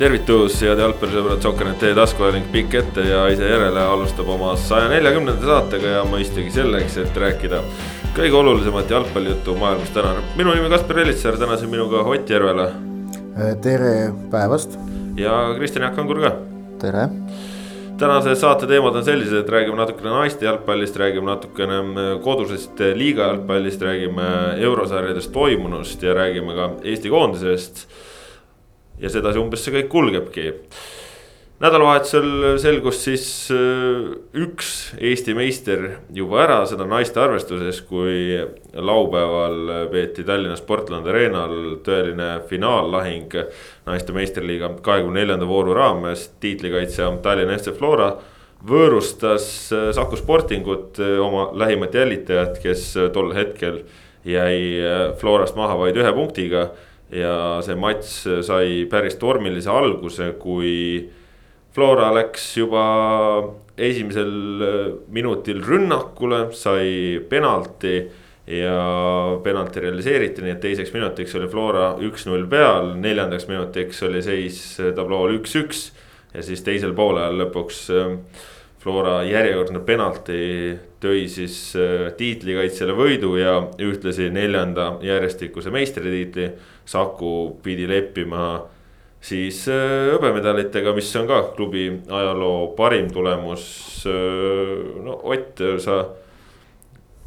tervitus, head jalgpallisõbrad, Sokkernet teie taskuajaling pikk ette ja ise järele alustab oma saja neljakümnenda saatega ja mõistagi selleks, et rääkida kõige olulisemat jalgpallijuttu maailmas täna. minu nimi Kaspar Elitsaar, täna siin minuga Ott Järvela. tere päevast. ja Kristjan Jaak Angur ka. tere. tänase saate teemad on sellised, et räägime natukene naiste jalgpallist, räägime natukene kodusest liiga jalgpallist, räägime eurosarjades toimunust ja räägime ka Eesti koondisest ja sedasi umbes see kõik kulgebki. nädalavahetusel selgus siis äh, üks Eesti meister juba ära, seda naiste arvestuses, kui laupäeval peeti Tallinna Sportland Arenal tõeline finaallahing. naiste meistriliiga kahekümne neljanda vooru raames tiitlikaitsja Tallinna FC Flora võõrustas äh, Saku Sportingut, äh, oma lähimat jälitajat, kes tol hetkel jäi Florast maha vaid ühe punktiga ja see matš sai päris tormilise alguse, kui Flora läks juba esimesel äh, minutil rünnakule, sai penalti ja penalti realiseeriti, nii et teiseks minutiks oli Flora üks-null peal, neljandaks minutiks oli seis tablool üks-üks. ja siis teisel poolel lõpuks äh, Flora järjekordne penalti tõi siis äh, tiitlikaitsjale võidu ja ühtlasi neljanda järjestikuse meistritiitli. Saku pidi leppima siis äh, hõbemedalitega, mis on ka klubi ajaloo parim tulemus. Äh, no Ott, sa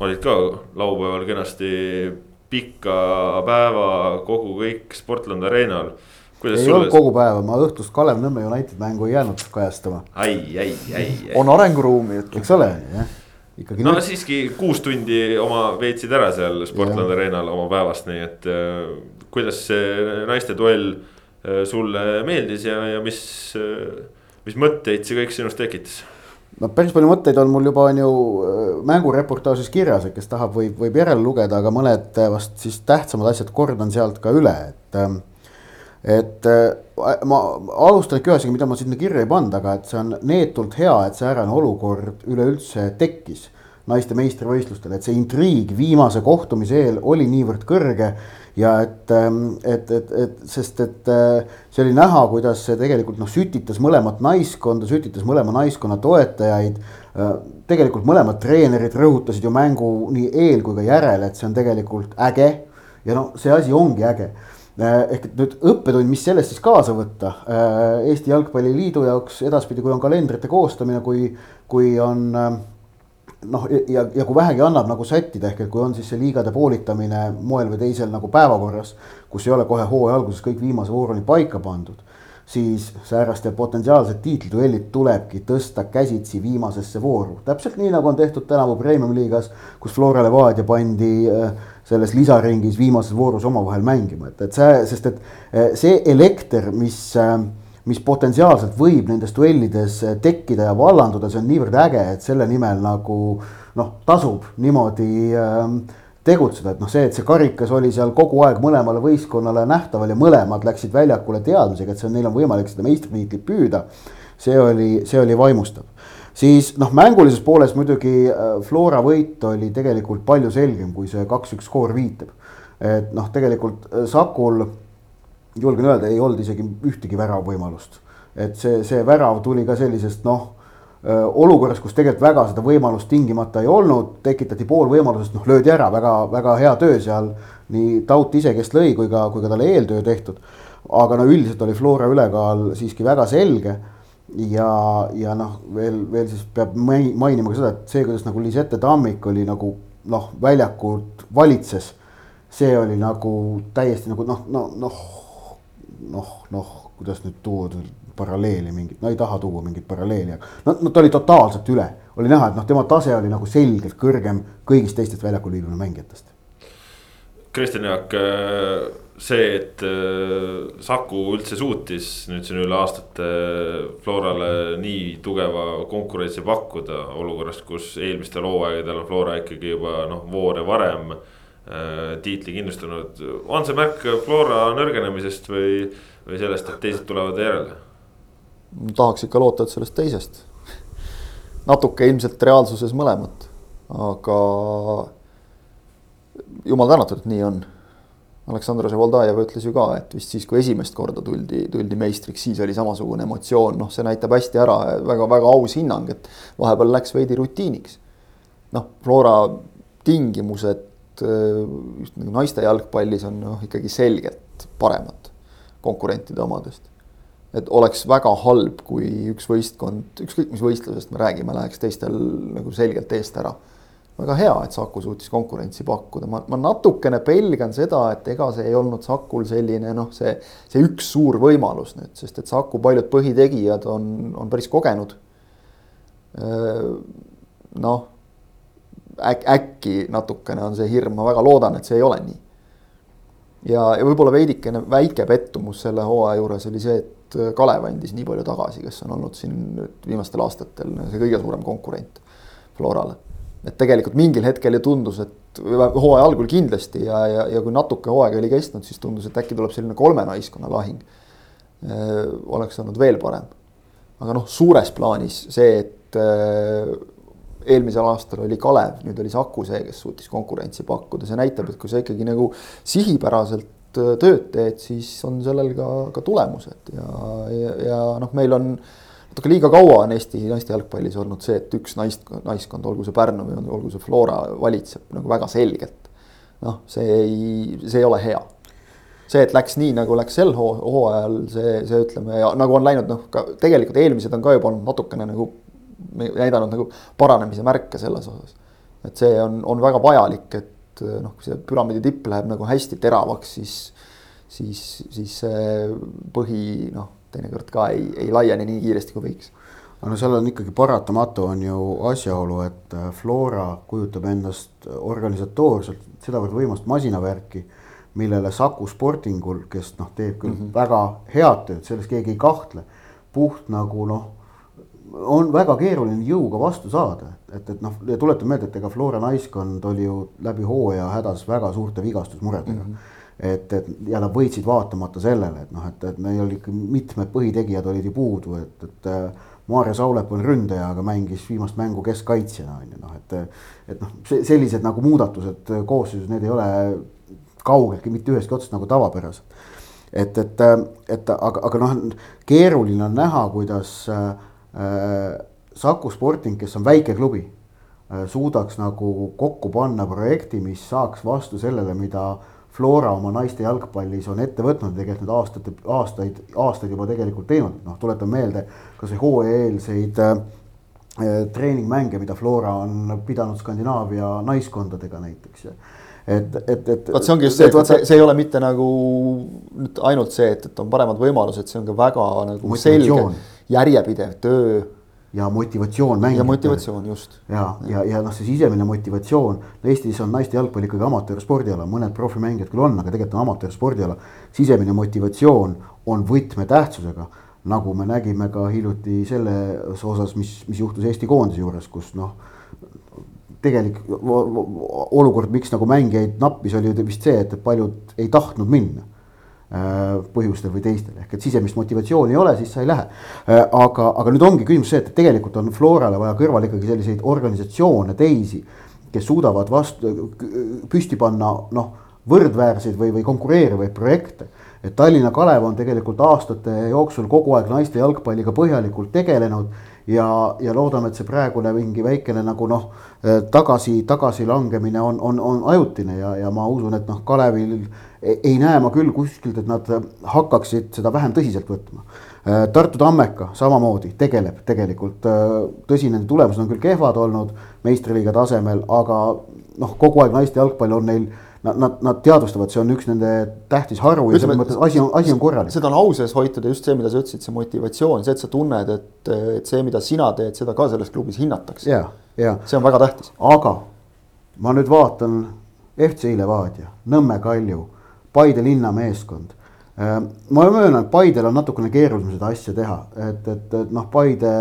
olid ka laupäeval kenasti pika päeva kogu kõik Sportland Arenal ei olnud kogu päeva, ma õhtust Kalev Nõmme United mängu ei jäänud kajastama. ai, ai, ai, ai. on arenguruumi, eks ole, jah. ikkagi. no nüüd... siiski kuus tundi oma veetsid ära seal Sportland Arenal oma päevast, nii et äh, kuidas see naiste duell äh, sulle meeldis ja, ja mis äh,, mis mõtteid see kõik sinust tekitas? no päris palju mõtteid on mul juba on ju äh, mängureportaažis kirjas, et kes tahab, võib, võib järele lugeda, aga mõned vast siis tähtsamad asjad kordan sealt ka üle, et ähm, et äh, ma alustan ikka ühe asjaga, mida ma sinna kirja ei pannud, aga et see on neetult hea, et säärane olukord üleüldse tekkis naiste meistrivõistlustel, et see intriig viimase kohtumise eel oli niivõrd kõrge ja et, ähm, et, et, et sest, et äh, see oli näha, kuidas see tegelikult noh, sütitas mõlemat naiskonda, sütitas mõlema naiskonna toetajaid. Äh, tegelikult mõlemad treenerid rõhutasid ju mängu nii eel kui ka järel, et see on tegelikult äge. Ja no see asi ongi äge ehk et nüüd õppetund, mis sellest siis kaasa võtta äh, Eesti Jalgpalliliidu jaoks edaspidi, kui on kalendrite koostamine, kui, kui on äh, noh, ja, ja kui vähegi annab nagu sättida, ehk et kui on siis see liigade poolitamine moel või teisel nagu päevakorras, kus ei ole kohe hooaja alguses kõik viimase vooruni paika pandud siis sääraste potentsiaalsed tiitliduellid tulebki tõsta käsitsi viimasesse vooru. täpselt nii, nagu on tehtud tänavu Premium-liigas, kus Flora Levadia pandi äh, selles lisaringis viimases voorus omavahel mängima, et, et see, sest et äh, see elekter, mis, äh, mis potentsiaalselt võib nendes duellides tekkida ja vallanduda, see on niivõrd äge, et selle nimel nagu noh, tasub niimoodi tegutseda, et noh, see, et see karikas oli seal kogu aeg mõlemale võistkonnale nähtaval ja mõlemad läksid väljakule teadmisega, et see on, neil on võimalik seda meistritiitlit püüda. see oli, see oli vaimustav. Siis noh, mängulises pooles muidugi äh, Flora võit oli tegelikult palju selgem, kui see kaks-üks skoor viitab. et noh, tegelikult äh, Sakul julgen öelda, ei olnud isegi ühtegi väravvõimalust. et see, see värav tuli ka sellisest noh olukorras, kus tegelikult väga seda võimalust tingimata ei olnud, tekitati pool võimalusest, noh löödi ära, väga, väga hea töö seal. nii Taut ise, kes lõi, kui ka, kui ka talle eeltöö tehtud. aga no üldiselt oli Flora ülekaal siiski väga selge. Ja, ja noh, veel, veel siis peab mainima ka seda, et see, kuidas nagu Lisette Tammik oli nagu noh, väljakut valitses. see oli nagu täiesti nagu noh, noh, noh, noh, noh, kuidas nüüd tuua paralleeli mingit, no ei taha tuua mingit paralleeli, aga no, no ta oli totaalselt üle. oli näha, et noh, tema tase oli nagu selgelt kõrgem kõigist teistest väljakul liikunud mängijatest. Kristjan Jaak, see, et äh, Saku üldse suutis nüüd siin üle aastate Florale nii tugeva konkurentsi pakkuda olukorras, kus eelmistel hooaegadel on Flora ikkagi juba noh, voore varem äh, tiitli kindlustanud. on see märk Flora nõrgenemisest või, või sellest, et teised tulevad järele? tahaks ikka loota, et sellest teisest. natuke ilmselt reaalsuses mõlemat, aga jumal tänatud, et nii on. Aleksandr Ževoldajev ütles ju ka, et vist siis, kui esimest korda tuldi, tuldi meistriks, siis oli samasugune emotsioon, noh, see näitab hästi ära väga,, väga-väga aus hinnang, et vahepeal läks veidi rutiiniks. noh, Flora tingimused just nagu naiste jalgpallis on noh, ikkagi selgelt paremad konkurentide omadest. et oleks väga halb, kui üks võistkond, ükskõik mis võistlusest me räägime, läheks teistel nagu selgelt eest ära väga hea, et Saku suutis konkurentsi pakkuda, ma, ma natukene pelgan seda, et ega see ei olnud Sakul selline noh, see, see üks suur võimalus nüüd, sest et Saku paljud põhitegijad on, on päris kogenud. noh, äk-, äkki natukene on see hirm, ma väga loodan, et see ei ole nii. ja, ja võib-olla veidikene väike pettumus selle hooaja juures oli see, et Kalev andis nii palju tagasi, kes on olnud siin nüüd viimastel aastatel see kõige suurem konkurent Florale et tegelikult mingil hetkel ju tundus, et hooaja algul kindlasti ja, ja, ja kui natuke hooaega oli kestnud, siis tundus, et äkki tuleb selline kolme naiskonna lahing. oleks olnud veel parem. aga noh, suures plaanis see, et eelmisel aastal oli Kalev, nüüd oli Saku see, kes suutis konkurentsi pakkuda, see näitab, et kui sa ikkagi nagu sihipäraselt tööd teed, siis on sellel ka, ka tulemused ja, ja, ja noh, meil on natuke liiga kaua on Eesti naiste jalgpallis olnud see, et üks naist, naiskond, olgu see Pärnu või olgu see Flora, valitseb nagu väga selgelt. noh, see ei, see ei ole hea. see, et läks nii, nagu läks sel hooajal, see, see ütleme ja nagu on läinud noh, ka tegelikult eelmised on ka juba olnud natukene nagu näidanud nagu paranemise märke selles osas. et see on, on väga vajalik, et noh, kui see püramiidi tipp läheb nagu hästi teravaks, siis, siis, siis see põhi noh teinekord ka ei, ei laiene nii kiiresti, kui võiks. aga no seal on ikkagi paratamatu, on ju asjaolu, et äh, Flora kujutab endast organisatoorselt sedavõrd võimast masinavärki, millele Saku Sportingul, kes noh, teeb küll mm -hmm. väga head tööd, selles keegi ei kahtle, puht nagu noh, on väga keeruline jõuga vastu saada, et, et noh, tuletan meelde, et ega Flora naiskond oli ju läbi hooaja hädas väga suurte vigastusmuredega mm. -hmm et, et ja nad võitsid vaatamata sellele, et noh, et, et neil oli ikka mitmed põhitegijad olid ju puudu, et, et äh, Maarja Saulep on ründaja, aga mängis viimast mängu keskkaitsjana on ju noh, et. et noh, sellised nagu muudatused koosseisus, need ei ole kaugeltki mitte ühestki otsast nagu tavapärased. et, et, et aga, aga noh, keeruline on näha, kuidas äh, Saku Sporting, kes on väike klubi äh,, suudaks nagu kokku panna projekti, mis saaks vastu sellele, mida äh, Flora oma naiste jalgpallis on ette võtnud, tegelikult need aastate, aastaid, aastaid juba tegelikult teinud, noh, tuletan meelde kasvõi hooajaeelseid äh, treeningmänge, mida Flora on pidanud Skandinaavia naiskondadega näiteks et, et, et. vot see ongi just see, et vaata see, see ei ole mitte nagu nüüd ainult see, et, et on paremad võimalused, see on ka väga nagu selge järjepidev töö ja motivatsioon mängida. ja motivatsioon, just. ja, ja, ja noh, see sisemine motivatsioon, Eestis on naiste jalgpall ikkagi amatöörspordiala, mõned profimängijad küll on, aga tegelikult on amatöörspordiala. sisemine motivatsioon on võtmetähtsusega, nagu me nägime ka hiljuti selles osas, mis, mis juhtus Eesti koondise juures, kus noh tegelik olukord, miks nagu mängijaid nappis, oli vist see, et paljud ei tahtnud minna põhjustel või teistel, ehk et sisemist motivatsiooni ei ole, siis sa ei lähe. Äh, aga, aga nüüd ongi küsimus see, et tegelikult on Florale vaja kõrvale ikkagi selliseid organisatsioone, teisi, kes suudavad vastu, püsti panna noh, võrdväärseid või, või konkureerivaid projekte. et Tallinna Kalev on tegelikult aastate jooksul kogu aeg naiste jalgpalliga põhjalikult tegelenud ja, ja loodame, et see praegune mingi väikene nagu noh, tagasi, tagasilangemine on, on, on ajutine ja, ja ma usun, et noh, Kalevil ei näe ma küll kuskilt, et nad hakkaksid seda vähem tõsiselt võtma. Tartu Tammeka samamoodi tegeleb tegelikult, tõsi, nende tulemused on küll kehvad olnud meistriliiga tasemel, aga noh, kogu aeg naiste jalgpall on neil nad, nad, nad teadvustavad, see on üks nende tähtis haru ja selles mõttes asi on, asi on korralik. seda on au sees hoitud ja just see, mida sa ütlesid, see motivatsioon, see, et sa tunned, et, et see, mida sina teed, seda ka selles klubis hinnatakse. ja, ja. see on väga tähtis. aga ma nüüd vaatan FC Levadia, Nõmme Kalju Paide linna meeskond. Äh, ma möönan, et Paidel on natukene keerulisem seda asja teha, et, et, et noh, Paide,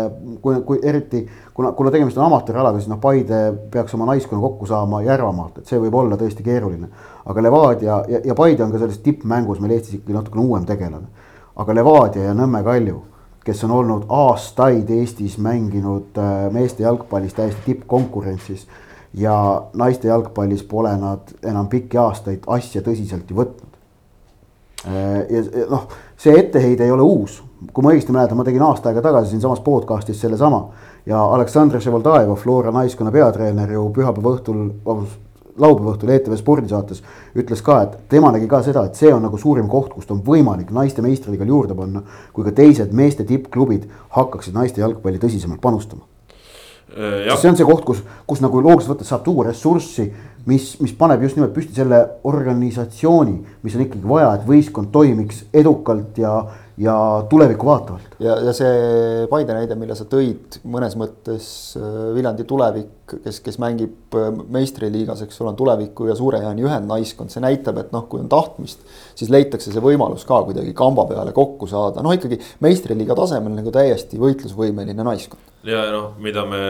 kui, kui eriti kuna, kuna tegemist on amatööralaga, siis noh, Paide peaks oma naiskonna kokku saama Järvamaalt, et see võib olla tõesti keeruline. aga Levadia ja, ja Paide on ka selles tippmängus meil Eestis ikkagi natukene uuem tegelane. aga Levadia ja Nõmme Kalju, kes on olnud aastaid Eestis mänginud äh, meeste jalgpallis täiesti tippkonkurentsis ja naiste jalgpallis pole nad enam pikki aastaid asja tõsiselt ju võtnud. Ja ja noh, see etteheide ei ole uus, kui ma õigesti mäletan, ma tegin aasta aega tagasi siinsamas podcast'is sellesama. Ja Aleksandr Ševoldajev, Flora naiskonna peatreener ju pühapäeva õhtul, vabandust, laupäeva õhtul ETV spordisaates ütles ka, et tema nägi ka seda, et see on nagu suurim koht, kust on võimalik naiste meistriliigal juurde panna, kui ka teised meeste tippklubid hakkaksid naiste jalgpalli tõsisemalt panustama. see on see koht, kus, kus nagu loogiliselt võttes saab tuua ressurssi, mis, mis paneb just nimelt püsti selle organisatsiooni, mis on ikkagi vaja, et võistkond toimiks edukalt ja ja tulevikku vaatavalt. ja, ja see Paide näide, mille sa tõid, mõnes mõttes äh, Viljandi tulevik, kes, kes mängib äh, meistriliigas, eks ole, on tuleviku ja Suure-Jaani ühendnaiskond, see näitab, et noh, kui on tahtmist, siis leitakse see võimalus ka kuidagi kamba peale kokku saada, noh ikkagi meistriliiga tasemel nagu täiesti võitlusvõimeline naiskond. ja noh, mida me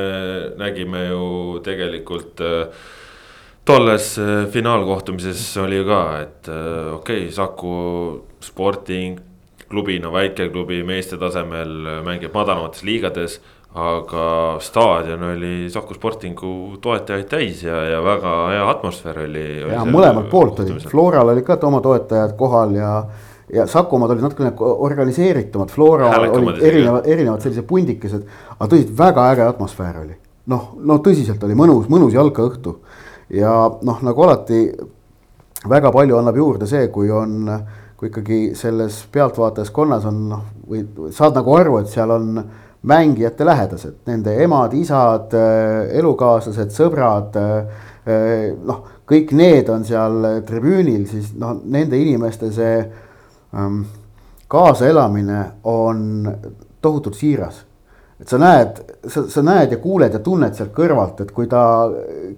nägime ju tegelikult äh, tolles finaalkohtumises oli ka, et okei okay,, Saku Sporting klubina, väikeklubi meeste tasemel mängib madalamates liigades. aga staadion oli Saku Sportingu toetajaid täis ja, ja väga hea atmosfäär oli. ja mõlemalt poolt oli, Floral olid ka oma toetajad kohal ja ja Sakumaad olid natukene organiseeritumad, Flora olid erinevad, erinevad sellised pundikesed, aga tõsiselt väga äge atmosfäär oli. noh, no tõsiselt oli mõnus, mõnus jalkaõhtu ja noh, nagu alati väga palju annab juurde see, kui on kui ikkagi selles pealtvaatajaskonnas on noh, või saad nagu aru, et seal on mängijate lähedased, nende emad, isad, äh, elukaaslased, sõbrad. Äh, noh, kõik need on seal tribüünil, siis noh, nende inimeste see ähm, kaasaelamine on tohutult siiras. Et sa näed, sa, sa näed ja kuuled ja tunned sealt kõrvalt, et kui ta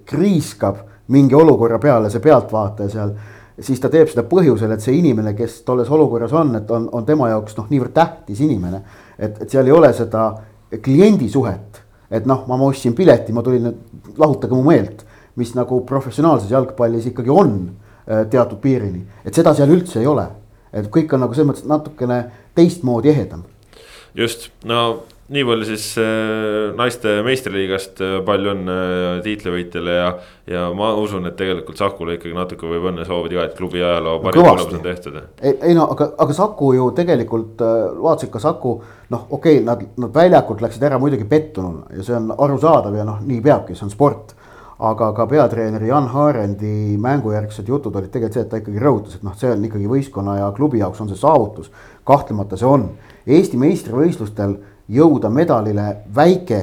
kriiskab mingi olukorra peale, see pealtvaataja seal siis ta teeb seda põhjusel, et see inimene, kes tolles olukorras on, et on, on tema jaoks noh, niivõrd tähtis inimene. et, et seal ei ole seda kliendi suhet, et noh, ma ostsin pileti, ma tulin lahutage mu meelt. mis nagu professionaalses jalgpallis ikkagi on äh, teatud piirini, et seda seal üldse ei ole. et kõik on nagu selles mõttes natukene teistmoodi ehedam. just, no nii palju siis äh, naiste meistriliigast äh, palju õnne äh, tiitlivõitjale ja, ja ma usun, et tegelikult Sakule ikkagi natuke võib õnne soovida ka, et klubi ajaloo parim tulemus on tehtud. ei, ei no aga, aga Saku ju tegelikult vaatasid ka Saku noh, okei okay,, nad, nad väljakult läksid ära muidugi pettununa ja see on arusaadav ja noh, nii peabki, see on sport aga ka peatreeneri Jan Haarendi mängujärgsed jutud olid tegelikult see, et ta ikkagi rõhutas, et noh, see on ikkagi võistkonna ja klubi jaoks on see saavutus. kahtlemata see on. Eesti meistrivõistlustel jõuda medalile väike,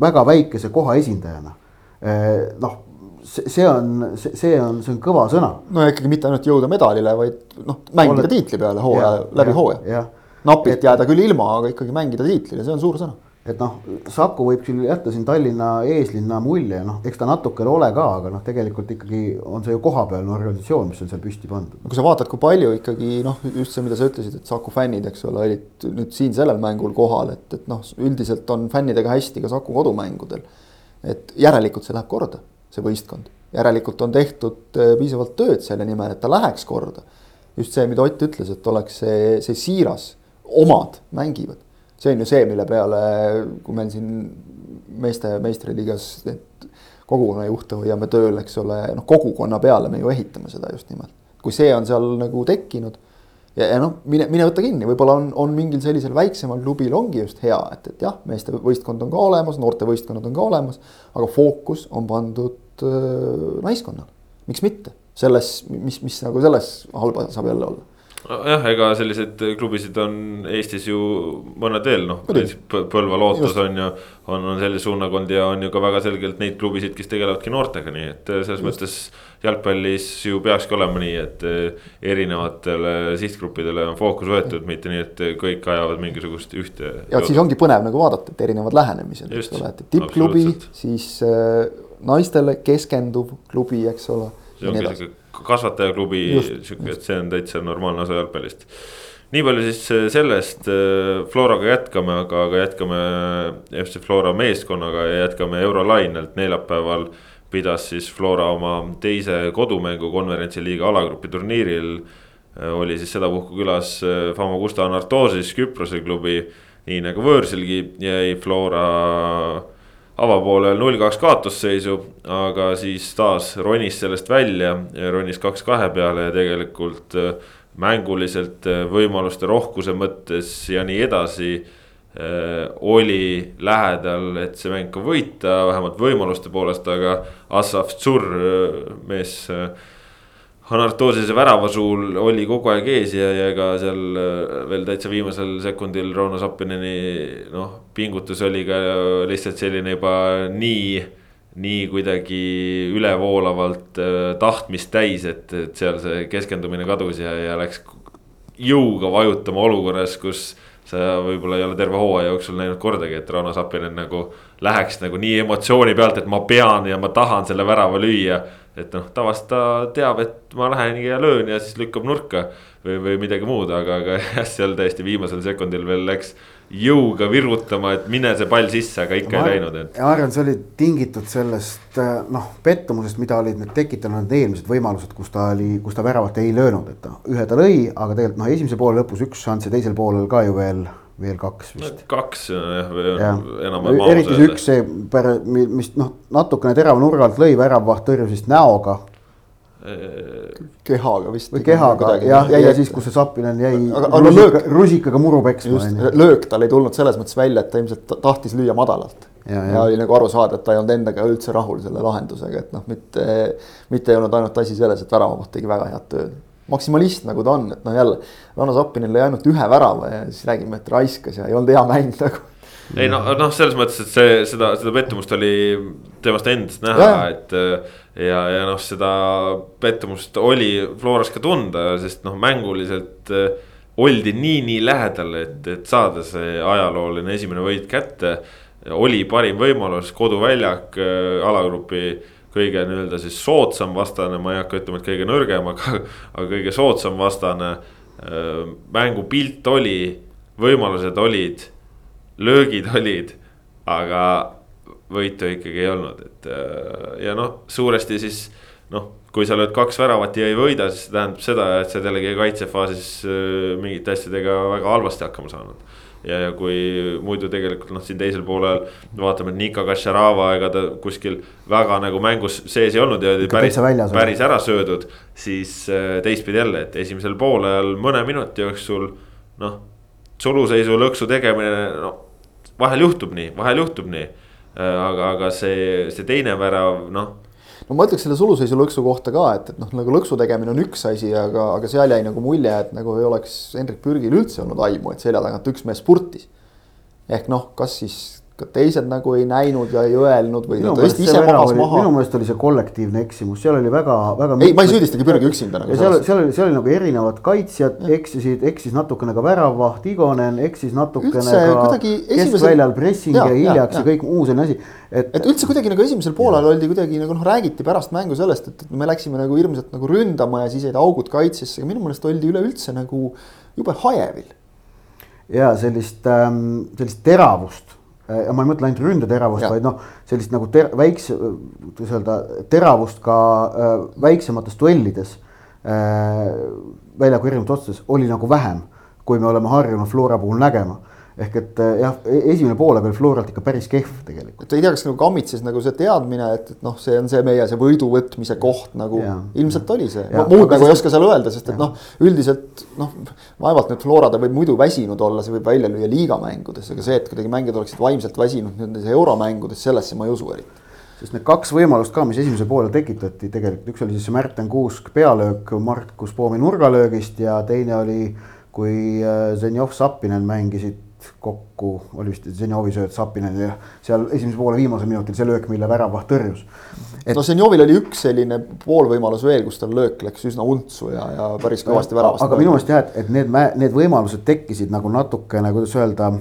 väga väikese koha esindajana. Eh, noh, see on, see on, see on kõva sõna. no ikkagi mitte ainult jõuda medalile, vaid noh, mängida Oled... tiitli peale hooaja, läbi hooaja. napilt jääda küll ilma, aga ikkagi mängida tiitlile, see on suur sõna et noh, Saku võib küll jätta siin Tallinna eeslinna mulje, noh, eks ta natukene ole ka, aga noh, tegelikult ikkagi on see ju kohapealne organisatsioon, mis on seal püsti pandud. kui sa vaatad, kui palju ikkagi noh, just see, mida sa ütlesid, et Saku fännid, eks ole, olid nüüd siin sellel mängul kohal, et, et noh, üldiselt on fännidega hästi ka Saku kodumängudel. et järelikult see läheb korda, see võistkond, järelikult on tehtud eh, piisavalt tööd selle nimel, et ta läheks korda. just see, mida Ott ütles, et oleks see, see siiras, omad mängivad see on ju see, mille peale, kui meil siin meeste meistriliigas need kogukonnajuhte hoiame tööl, eks ole, noh, kogukonna peale me ju ehitame seda just nimelt. kui see on seal nagu tekkinud ja, ja noh, mine, mine võta kinni, võib-olla on, on mingil sellisel väiksemal klubil ongi just hea, et, et jah, meeste võistkond on ka olemas, noortevõistkonnad on ka olemas, aga fookus on pandud äh, naiskonnal. miks mitte, selles, mis, mis nagu selles halba saab jälle olla jah, ega selliseid klubisid on Eestis ju mõned veel noh, Põlva Lootus Just. on ju. on, on selline suunakond ja on ju ka väga selgelt neid klubisid, kes tegelevadki noortega, nii et selles Just. mõttes. jalgpallis ju peakski olema nii, et eh, erinevatele sihtgruppidele on fookus võetud, mitte nii, et kõik ajavad mingisugust ühte. ja siis ongi põnev nagu vaadata, et erinevad lähenemised, eks ole, et tippklubi, siis äh, naistele keskenduv klubi, eks ole. see ongi sihuke kasvatajaklubi, sihuke, et see on täitsa normaalne osa jalgpallist. nii palju siis äh, sellest, äh, Floraga jätkame, aga, aga jätkame FC Flora meeskonnaga ja jätkame Eurolainelt neljapäeval. pidas siis Flora oma teise kodumängu konverentsiliiga alagrupi turniiril. Äh, oli siis sedapuhku külas Famagusta Anartosis Küprose klubi, nii nagu võõrsilgi jäi Flora avapoolel null kaks kaotusseisu, aga siis taas ronis sellest välja, ronis kaks kahe peale ja tegelikult äh, mänguliselt võimaluste rohkuse mõttes ja nii edasi oli lähedal, et see mäng ka võita, vähemalt võimaluste poolest, aga Assaf Zur mees Hanartosise värava suul oli kogu aeg ees ja, ja ega seal äh, veel täitsa viimasel sekundil Rauno Sappineni noh, pingutus oli ka lihtsalt selline juba nii, nii kuidagi ülevoolavalt äh, tahtmist täis, et, et seal see keskendumine kadus ja, ja läks jõuga vajutama olukorras, kus sa võib-olla ei ole terve hooaja jooksul näinud kordagi, et Rauno Sappinen nagu läheks nagu nii emotsiooni pealt, et ma pean ja ma tahan selle värava lüüa et noh, tavaliselt ta teab, et ma lähen ja löön ja siis lükkab nurka või, või midagi muud, aga, aga jah, seal täiesti viimasel sekundil veel läks jõuga virutama, et mine see pall sisse, aga ikka ma, ei läinud, et. ma arvan, see oli tingitud sellest noh, pettumusest, mida olid need tekitanud eelmised võimalused, kus ta oli, kus ta väravat ei löönud, et ta ühe ta lõi, aga tegelikult noh, esimese poole lõpus üks šanss ja teisel poolel ka ju veel veel kaks vist. kaks jah, enam-vähem. eriti see üks, see, mis noh, natukene terava nurga alt lõi, väravvaht tõrjus vist näoga. kehaga vist. või kehaga jah, ja, ja siis, kus see Sapinen jäi aga, aga rusika, löök, rusikaga muru peksma. löök tal ei tulnud selles mõttes välja, et ta ilmselt tahtis lüüa madalalt. Ja, ja. ja oli nagu aru saada, et ta ei olnud endaga üldse rahul selle lahendusega, et noh, mitte, mitte ei olnud ainult asi selles, et väravavaht tegi väga head tööd maksimalist, nagu ta on, et noh, jälle Ranno Zappinil lõi ainult ühe värava ja siis räägime, et raiskas ja ei olnud hea mäng nagu. ei no, noh, selles mõttes, et see, seda, seda pettumust oli temast endast näha, et. ja, ja noh, seda pettumust oli Floras ka tunda, sest noh, mänguliselt äh, oldi nii, nii lähedal, et, et saada see ajalooline esimene võit kätte. oli parim võimalus, koduväljak äh, alagrupi kõige nii-öelda siis soodsam vastane, ma ei hakka ütlema, et kõige nõrgem, aga, aga kõige soodsam vastane. Mängupilt oli, võimalused olid, löögid olid, aga võitu ikkagi ei olnud, et ja noh, suuresti siis noh, kui sa lööd kaks väravat ja ei võida, siis see tähendab seda, et sa oled jällegi kaitsefaasis mingite asjadega väga halvasti hakkama saanud ja, ja kui muidu tegelikult noh, siin teisel poolel vaatame, Nika Kašarava, ega ta kuskil väga nagu mängus sees ei olnud ja oli päris, päris ära söödud. siis äh, teistpidi jälle, et esimesel poolel mõne minuti jooksul noh, suluseisu lõksu tegemine, no vahel juhtub nii, vahel juhtub nii. Äh, aga, aga see, see teine värav, noh no ma ütleks selle suluseisu lõksu kohta ka, et, et noh, nagu lõksu tegemine on üks asi, aga, aga seal jäi nagu mulje, et nagu ei oleks Hendrik Pürgil üldse olnud aimu, et selja tagant üks mees spurtis. ehk noh, kas siis ka teised nagu ei näinud ja ei öelnud või ta tõesti ise magas maha. minu meelest oli see kollektiivne eksimus, seal oli väga, väga. ei, ma ei süüdistagi Pürgi üksinda nagu. seal, seal oli, seal oli nagu erinevad kaitsjad eksisid, eksis natukene ka väravvaht Igonen, eksis natukene üldse, ka keskväljal esimesel... pressing ja, ja hiljaks ja, ja kõik muu selline asi. et, et üldse kuidagi nagu esimesel poolel oldi kuidagi nagu noh, räägiti pärast mängu sellest, et, me läksime nagu hirmsalt nagu ründama ja siis jäid augud kaitsesse, aga minu meelest oldi üleüldse nagu jube hajevil. ja sellist ähm,, sellist teravust ja ma ei mõtle ainult ründeteravust, vaid noh, sellist nagu ter-, väikse, kuidas öelda, teravust ka äh, väiksemates duellides äh,. väljaku erinevates otsustes oli nagu vähem, kui me oleme harjunud Flora puhul nägema ehk et eh, jah, e-, esimene poolaeg oli Floralt ikka päris kehv tegelikult. ei tea, kas nagu kammitses nagu see teadmine, et, et noh, see on see meie see võidu võtmise koht nagu. Ja, ilmselt oli see, muud nagu ei oska seal öelda, sest et noh, üldiselt noh, vaevalt nüüd Flora ta võib muidu väsinud olla, see võib välja lüüa liigamängudes, aga see, et kuidagi mängijad oleksid vaimselt väsinud nendes euromängudes, sellesse ma ei usu eriti. Sest need kaks võimalust ka, mis esimesel poolel tekitati tegelikult, üks oli siis see Märten Kuusk pealöök Markus Poomi nurgalöögist ja teine oli, kui eh, Zenjov Sappinen mängisid kokku, oli vist Zenjovi sööt Sapinen ja seal esimese poole viimasel minutil see löök, mille väravaht tõrjus et.... no Zenjovil oli üks selline poolvõimalus veel, kus tal löök läks üsna untsu ja, ja päris kõvasti väravast. aga minu meelest jah, et, et need, need võimalused tekkisid nagu natukene, kuidas öelda,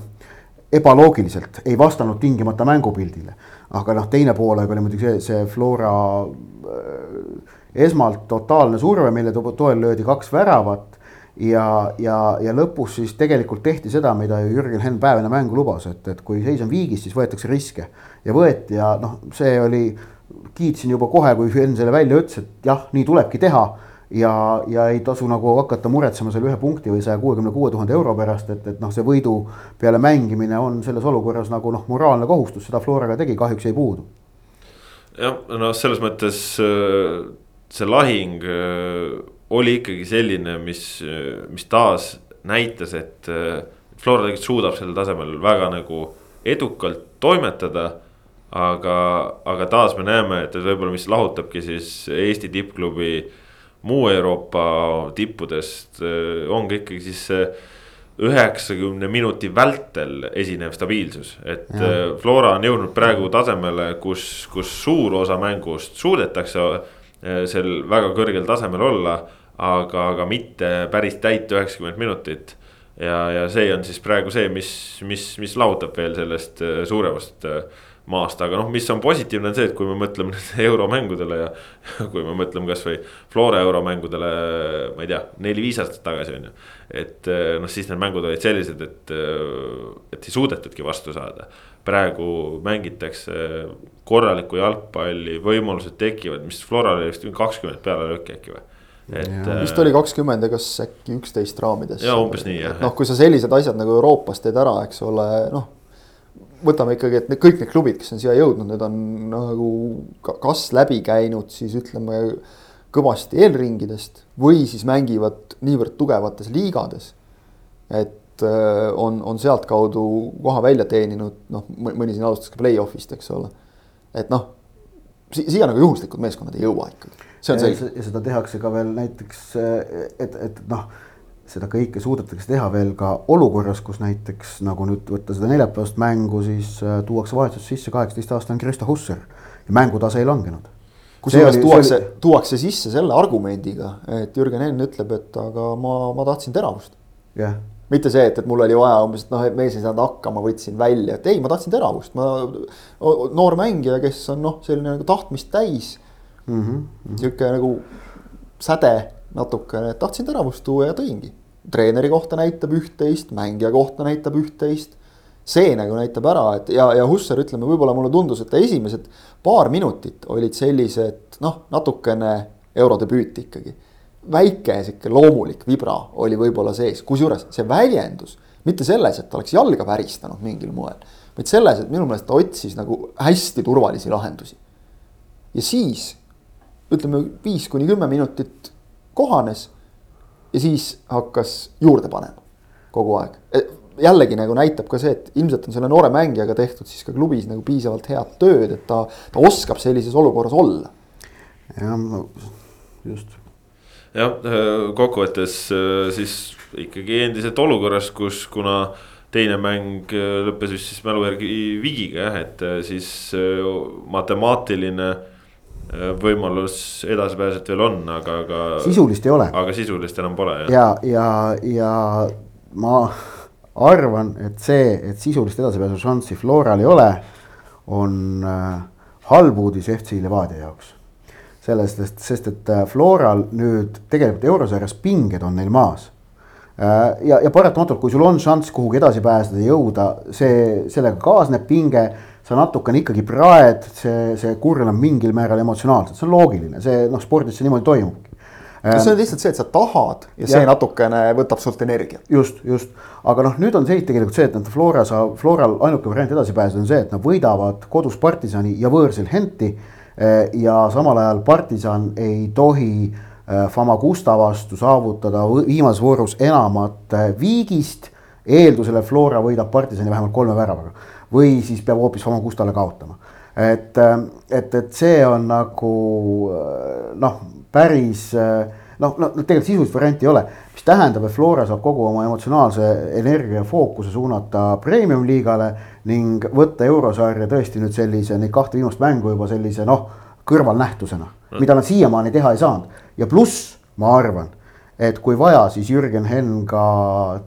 ebaloogiliselt, ei vastanud tingimata mängupildile. aga noh, teine poolega oli muidugi see, see Flora äh, esmalt totaalne surve, mille toel löödi kaks väravat ja, ja, ja lõpus siis tegelikult tehti seda, mida ju Jürgen Henn päev enne mängu lubas, et, et kui seis on viigis, siis võetakse riske. ja võeti ja noh, see oli, kiitsin juba kohe, kui Henn selle välja ütles, et jah, nii tulebki teha. ja, ja ei tasu nagu hakata muretsema selle ühe punkti või saja kuuekümne kuue tuhande euro pärast, et, et noh, see võidu peale mängimine on selles olukorras nagu noh, moraalne kohustus, seda Floraga tegi, kahjuks jäi puudu. jah, noh, selles mõttes äh, see lahing äh, oli ikkagi selline, mis, mis taas näitas, et Flora tegelikult suudab sellel tasemel väga nagu edukalt toimetada aga, aga taas me näeme, et võib-olla, mis lahutabki siis Eesti tippklubi muu Euroopa tippudest, ongi ikkagi siis see üheksakümne minuti vältel esinev stabiilsus, et ja. Flora on jõudnud praegu tasemele, kus, kus suur osa mängust suudetakse äh, sel väga kõrgel tasemel olla. aga, aga mitte päris täit üheksakümmend minutit. ja, ja see on siis praegu see, mis, mis, mis lahutab veel sellest äh, suuremast maast, aga noh, mis on positiivne, on see, et kui me mõtleme euromängudele ja. kui me mõtleme kasvõi Flora euromängudele, ma ei tea, neli-viis aastat tagasi on ju. et noh, siis need mängud olid sellised, et, et ei suudetudki vastu saada. praegu mängitakse korralikku jalgpalli, võimalused tekivad, mis Floral oli vist kakskümmend pealelööki äkki või et. vist oli kakskümmend ja kas äkki üksteist raamides. ja umbes nii jah. noh, kui sa sellised asjad nagu Euroopas teed ära, eks ole, noh võtame ikkagi, et need kõik need klubid, kes on siia jõudnud, need on nagu kas läbi käinud siis ütleme kõvasti eelringidest või siis mängivad niivõrd tugevates liigades. et äh, on, on sealtkaudu koha välja teeninud, noh, mõni siin alustas ka play-off'ist, eks ole. Et noh si, siia nagu juhuslikud meeskonnad ei jõua ikkagi, see on selge. ja seda tehakse ka veel näiteks, et, et noh seda kõike suudetakse teha veel ka olukorras, kus näiteks nagu nüüd võtta seda neljapäevast mängu, siis äh, tuuakse vahetus sisse kaheksateistaastane Krista Husser ja mängutase ei langenud. kusjuures tuuakse, tuuakse sisse selle argumendiga, et Jürgen Henn ütleb, et aga ma, ma tahtsin teravust. jah mitte see, et, et mul oli vaja umbes, et noh, et mees ei saanud hakkama, võtsin välja, et ei, ma tahtsin teravust, ma. noor mängija, kes on noh, selline nagu tahtmist täis mm. -hmm. sihuke nagu säde natukene, tahtsin teravust tuua ja tõingi. treeneri kohta näitab üht-teist, mängija kohta näitab üht-teist. see nagu näitab ära, et ja, ja Hussar, ütleme, võib-olla mulle tundus, et esimesed paar minutit olid sellised noh, natukene eurodebüüt ikkagi. Väike sihuke loomulik vibra oli võib-olla sees, kusjuures see väljendus mitte selles, et ta oleks jalga väristanud mingil moel, vaid selles, et minu meelest ta otsis nagu hästi turvalisi lahendusi. ja siis ütleme viis kuni kümme minutit kohanes ja siis hakkas juurde panema kogu aeg. E, jällegi nagu näitab ka see, et ilmselt on selle noore mängijaga tehtud siis ka klubis nagu piisavalt head tööd, et ta, ta oskab sellises olukorras olla. jah, just. Jah, kokkuvõttes äh, siis ikkagi endiselt olukorras, kus, kuna teine mäng äh, lõppes vist siis mälu järgi vigiga jah, et äh, siis matemaatiline Äh, võimalus edasipääset veel on, aga, aga. sisulist ei ole. aga sisulist enam pole ja, ja, ja ma arvan, et see, et sisulist edasipääsu šanssi Floral ei ole, on äh, halb uudis FC Levadia jaoks. Sellest, sest, sest et äh, Floral nüüd tegelikult eurosarjas pinged on neil maas äh,. ja, ja paratamatult, kui sul on šanss kuhugi edasi pääseda, jõuda, see, sellega kaasneb pinge sa natukene ikkagi praed, see, see kurnab mingil määral emotsionaalselt, see on loogiline, see noh, spordis see niimoodi toimubki no see on lihtsalt see, et sa tahad ja, ja see natukene võtab sult energiat. just, just, aga noh, nüüd on seis tegelikult see, et nad Flora saab, Floral ainuke variant edasi pääseda on see, et nad võidavad kodus partisani ja võõrsil Henti. Eh, ja samal ajal partisan ei tohi eh, Famagusta vastu saavutada viimases voorus enamat eh, viigist. eeldusel, et Flora võidab partisani vähemalt kolme väravaga või siis peab hoopis Famagustale kaotama. et, et, et see on nagu noh, päris noh, no tegelikult sisulist varianti ei ole, mis tähendab, et Flora saab kogu oma emotsionaalse energia ja fookuse suunata premium-liigale ning võtta eurosarja tõesti nüüd sellise, neid kahte viimast mängu juba sellise noh, kõrvalnähtusena, mida nad siiamaani teha ei saanud. Ja pluss ma arvan, et kui vaja, siis Jürgen Henn ka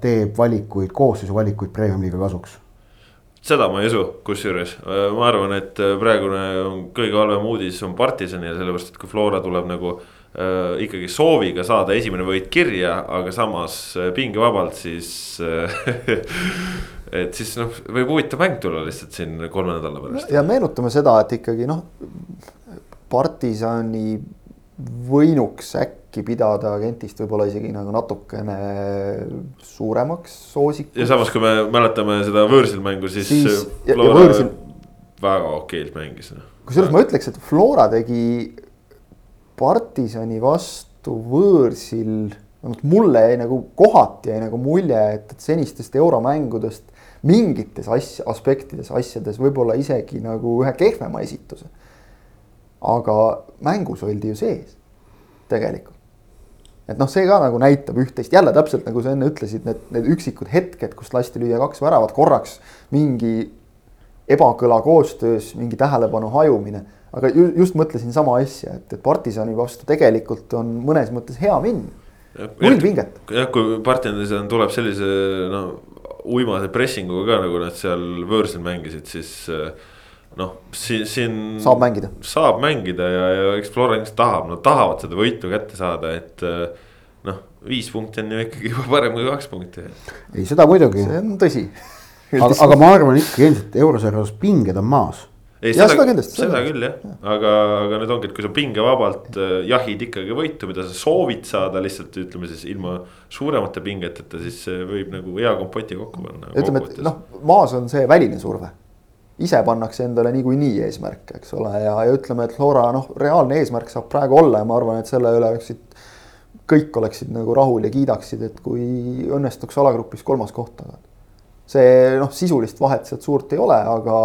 teeb valikuid, koosseisu valikuid premium-liiga kasuks. Seda ma ei usu, kusjuures. Ma arvan, et praegune kõige halvem uudis on partisanile, sellepärast et kui Flora tuleb nagu äh, ikkagi sooviga saada esimene võit kirja, aga samas äh, pingevabalt, siis äh, et siis noh, võib huvitav mäng tulla lihtsalt siin kolme nädala pärast. ja meenutame seda, et ikkagi noh, partisani võinuks äkki pidada agentist võib-olla isegi nagu natukene suuremaks soosikuks. ja samas, kui me mäletame seda võõrsil mängu, siis, siis. Võõrsil. väga okeilt mängis. kusjuures ma ütleks, et Flora tegi partisani vastu võõrsil, vähemalt mulle jäi nagu kohati jäi nagu mulje, et, et senistest euromängudest mingites asja, aspektides, asjades võib-olla isegi nagu ühe kehvema esituse. aga mängus oldi ju sees, tegelikult. et noh, see ka nagu näitab üht-teist, jälle täpselt nagu sa enne ütlesid, need, need üksikud hetked, kus lasti lüüa kaks väravat korraks mingi ebakõla koostöös, mingi tähelepanu hajumine. Aga ju, just mõtlesin sama asja, et, et partisani vastu tegelikult on mõnes mõttes hea minna. null pinget. jah, kui partisanis tuleb sellise noh uimase pressinguga ka nagu nad seal võõrsil mängisid, siis eh, noh, siin, siin. saab mängida. saab mängida ja, ja eks Florence tahab, nad tahavad seda võitu kätte saada, et eh, noh, viis punkti on ju ikkagi juba parem kui kaks punkti. ei, seda muidugi. see on tõsi. aga, aga ma arvan ikkagi endiselt eurosarjas pinged on maas ei, seda, seda kindlasti. seda küll jah ja., aga, aga nüüd ongi, et kui sa pingevabalt äh, jahid ikkagi võitu, mida sa soovid saada lihtsalt ütleme siis ilma suuremate pingeteta, siis see võib nagu hea kompoti kokku panna. ütleme, et noh, maas on see väline surve. ise pannakse endale niikuinii eesmärke, eks ole, ja, ja ütleme, et Flora noh, reaalne eesmärk saab praegu olla ja ma arvan, et selle üle oleksid. kõik oleksid nagu rahul ja kiidaksid, et kui õnnestuks alagrupis kolmas koht tagada see noh, sisulist vahet sealt suurt ei ole, aga,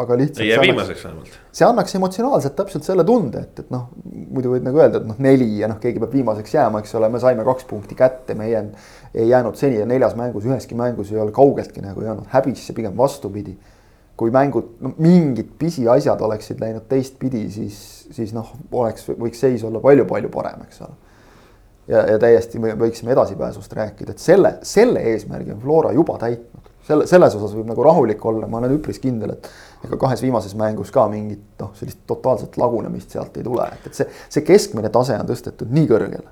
aga lihtsalt. ei jää viimaseks vähemalt. see annaks emotsionaalselt täpselt selle tunde, et, et noh, muidu võid nagu öelda, et noh, neli ja noh, keegi peab viimaseks jääma, eks ole, me saime kaks punkti kätte, me ei jäänud, seni neljas mängus, üheski mängus ei ole kaugeltki nagu jäänud häbisse, pigem vastupidi. kui mängud, no mingid pisiasjad oleksid läinud teistpidi, siis, siis noh, oleks, võiks seis olla palju-palju parem, eks ole ja, ja täiesti võiksime edasipääsust rääkida, et selle, selle eesmärgi on Flora juba täitnud selle, selles osas võib nagu rahulik olla, ma olen üpris kindel, et ega kahes viimases mängus ka mingit noh, sellist totaalset lagunemist sealt ei tule, et, et see, see keskmine tase on tõstetud nii kõrgele.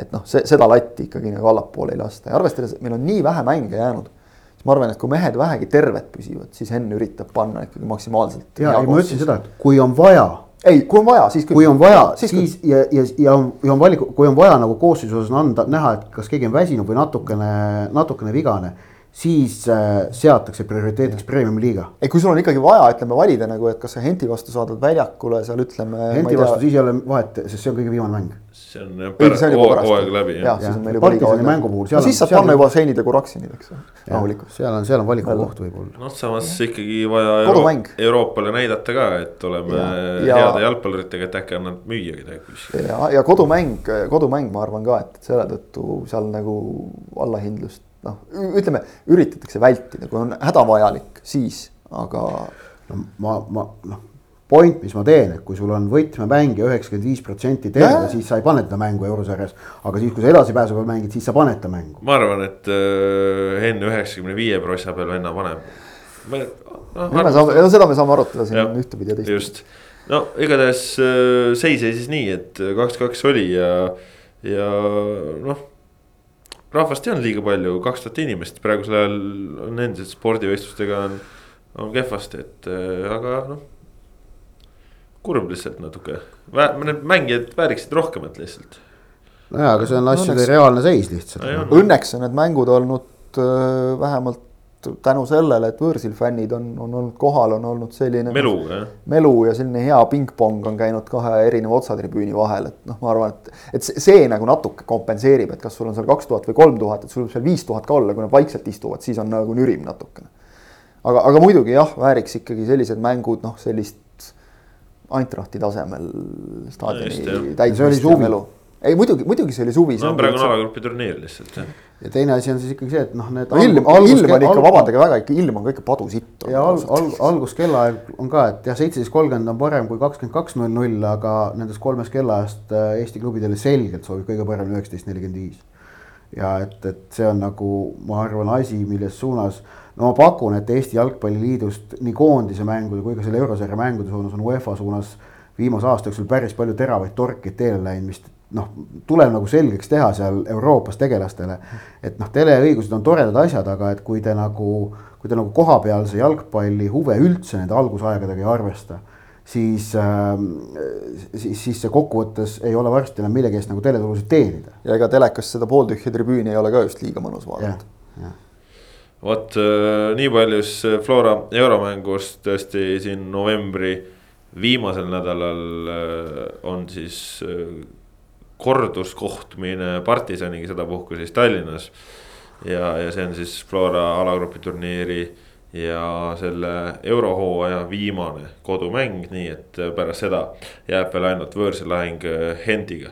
et noh, see, seda latti ikkagi nagu allapoole ei lasta ja arvestades, et meil on nii vähe mänge jäänud siis ma arvan, et kui mehed vähegi terved püsivad, siis Henn üritab panna ikkagi maksimaalselt. ja, ja ma ütlesin seda, et kui on vaja. ei, kui on vaja, siis kui on vaja, siis, siis ja, ja, ja on, ja on valik, kui on vaja nagu koosseisu osas anda, näha, et kas keegi on väsinud või natukene, natukene vigane siis äh, seatakse prioriteediks premium liiga. ei, kui sul on ikkagi vaja, ütleme valida nagu, et kas sa Henti vastu saadad väljakule seal ütleme. Henti vastu siis ei ole vahet, sest see on kõige viimane mäng. see on pärast hooaeg läbi jah. jah, siis on meil juba liiga aeg mängu puhul. no siis saab panna juba seinid ja kuraksinid, eks ju, rahulikult. seal on, seal on valikukoht võib-olla. noh, samas ikkagi vaja Euro Euroopale näidata ka, et oleme ja, heade jalgpalluritega, et äkki annab müüa kedagi. ja, ja kodumäng, kodumäng, ma arvan ka, et selle tõttu seal nagu allahindlust noh, ütleme, üritatakse vältida, kui on hädavajalik, siis, aga. no ma, ma noh, point, mis ma teen, et kui sul on võtmemängija üheksakümmend viis protsenti terve, siis sa ei pane teda mängu eurosarjas. aga siis, kui sa edasipääsuga mängid, siis sa paned ta mängu. ma arvan, et äh, enne üheksakümne viie prossa peal venna paneb. me no,. me saame, no seda me saame arutada siin ühtepidi ja teistpidi. just, no igatahes äh, seis seisis nii, et kaks-kaks oli ja, ja noh rahvast ei olnud liiga palju, kaks tuhat inimest, praegusel ajal on endiselt spordivõistlustega on, on kehvasti, et äh, aga noh. kurb lihtsalt natuke, need mängijad vääriksid rohkemat lihtsalt. nojaa, aga see on asjade õnneks, reaalne seis lihtsalt. Õnneks on need mängud olnud äh, vähemalt tänu sellele, et võõrsil fännid on, on olnud kohal, on olnud selline. melu, melu ja selline hea pingpong on käinud kahe erineva otsatribüüni vahel, et noh, ma arvan, et. et see, see nagu natuke kompenseerib, et kas sul on seal kaks tuhat või kolm tuhat, et sul võib seal viis tuhat ka olla, kui nad vaikselt istuvad, siis on nagu nürim natukene. aga, aga muidugi jah, vääriks ikkagi sellised mängud, noh, sellist Eintrachti tasemel staadioni täitmist ja melu ei muidugi, muidugi see oli suvi. no praegu on alagrupi turniir lihtsalt jah. ja teine asi on siis ikkagi see, et noh, need no,. ilm, ilm on ikka, vabandage väga, ikka ilm on ka ikka padusitt. ja al, al, alguskellaaeg on ka, et jah, seitseteist kolmkümmend on parem kui kakskümmend kaks null null, aga nendest kolmest kellaajast äh, Eesti klubidele selgelt sobib kõige paremini üheksateist nelikümmend viis. ja et, et see on nagu, ma arvan, asi, milles suunas no ma pakun, et Eesti Jalgpalliliidust nii koondise mängude kui ka selle eurosarja mängude suunas on UEFA suunas viimase aasta jooksul päris palju teravaid torkeid teele läinud, mis noh, tuleb nagu selgeks teha seal Euroopas tegelastele. et noh, teleõigused on toredad asjad, aga et kui te nagu, kui te nagu kohapealse jalgpalli huve üldse nende algusaegadega ei arvesta. siis äh,, siis, siis see kokkuvõttes ei ole varsti enam millegi eest nagu teletulusid teenida. ja ega telekas seda pooltühja tribüüni ei ole ka just liiga mõnus vaadata vot äh, nii palju siis Flora euromängust tõesti siin novembri viimasel nädalal äh, on siis äh, korduskohtumine partisaniga sedapuhku siis Tallinnas. ja, ja see on siis Flora alagrupi turniiri ja selle eurohooaja viimane kodumäng, nii et pärast seda jääb veel ainult võõrsil lahing Hendiga.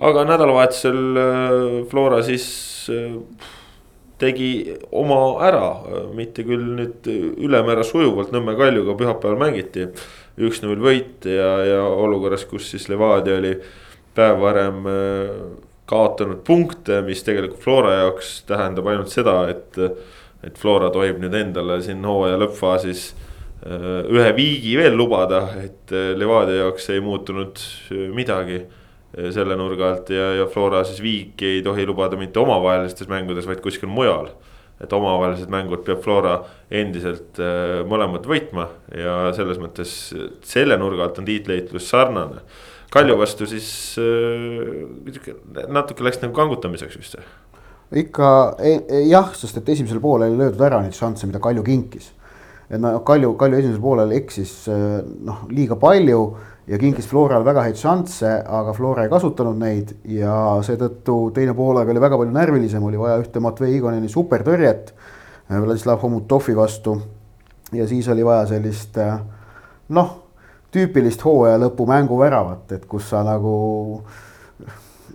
aga nädalavahetusel Flora siis tegi oma ära, mitte küll nüüd ülemäära sujuvalt Nõmme Kaljuga pühapäeval mängiti. üks-null võit ja, ja olukorras, kus siis Levadia oli päev varem äh, kaotanud punkte, mis tegelikult Flora jaoks tähendab ainult seda, et. et Flora tohib nüüd endale siin hooaja lõppfaasis äh, ühe viigi veel lubada, et äh, Levadia jaoks ei muutunud midagi selle nurga alt ja, ja Flora siis viiki ei tohi lubada mitte omavahelistes mängudes, vaid kuskil mujal. et omavahelised mängud peab Flora endiselt mõlemad võitma ja selles mõttes selle nurga alt on tiitliheitlus sarnane. Kalju vastu siis äh, natuke läks nagu kangutamiseks vist. ikka e, e, jah, sest et esimesel poolel ei löödud ära neid šansse, mida Kalju kinkis. et noh, Kalju, Kalju esimesel poolel eksis äh, noh, liiga palju ja kinkis Floral väga häid šansse, aga Flora ei kasutanud neid ja seetõttu teine poolaeg oli väga palju närvilisem, oli vaja ühte Matvei Igoneni supertõrjet Vladislav Homutovi vastu. ja siis oli vaja sellist noh, tüüpilist hooaja lõpu mänguväravat, et kus sa nagu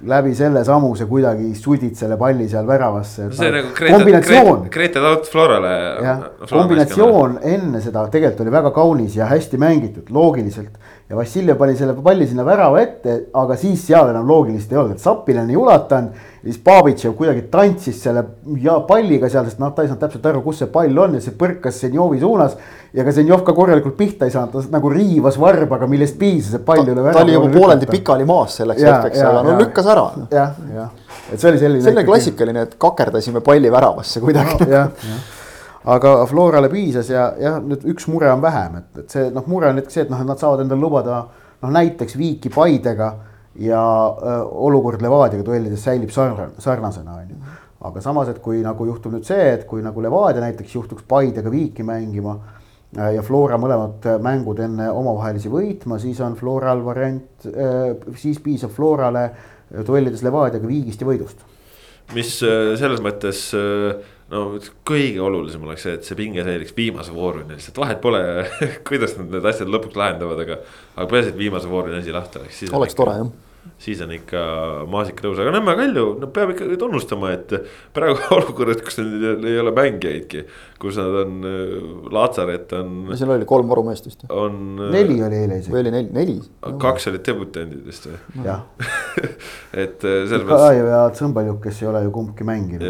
läbi selle sammuse kuidagi sudid selle palli seal väravasse. see nagu Grete, kombinatsioon. Grete Taut Florale. jah, kombinatsioon enne seda tegelikult oli väga kaunis ja hästi mängitud, loogiliselt ja Vassiljev pani selle palli sinna värava ette, aga siis seal enam loogilist ei olnud, et Sapilane ei ulatanud. siis Babitšev kuidagi tantsis selle ja palliga seal, sest noh, ta ei saanud täpselt aru, kus see pall on ja see põrkas Senjovi suunas. ja ka Senjov ka korralikult pihta ei saanud, ta nagu riivas varbaga, millest piisas, et pall üle värava. ta oli juba pooleldi pikali maas selleks ja, hetkeks, aga no lükkas ära. jah, jah, et see oli selline. selline klassikaline, et kakerdasime palli väravasse kuidagi no,. jah, jah aga Florale piisas ja jah, nüüd üks mure on vähem, et, et see noh, mure on näiteks see, et noh, et nad saavad endale lubada noh, näiteks viiki Paidega ja öö, olukord Levadiaga duellides säilib sarnane, sarnasena on ju. aga samas, et kui nagu juhtub nüüd see, et kui nagu Levadia näiteks juhtuks Paidega viiki mängima ja Flora mõlemad mängud enne omavahelisi võitma, siis on Floral variant, siis piisab Florale duellides Levadiaga viigist ja võidust. mis selles mõttes äh no kõige olulisem oleks see, et see pinge säiliks viimase vooruni, lihtsalt vahet pole kuidas nad need asjad lõpuks lahendavad, aga. aga peaasi, et viimase vooruni asi lahti oleks. oleks tore jah siis on ikka maasikatõus, aga Nõmme Kalju, no peab ikkagi tunnustama, et praegu olukorras, kus neil ei ole mängijaidki. kus nad on, Laatsaret on. no seal oli kolm varumeest vist. on. neli oli eile isegi. või oli neli, neli. kaks olid debutandid vist või? jah et selles mõttes. Ja Tsõmbaljuk, kes ei ole ju kumbki mänginud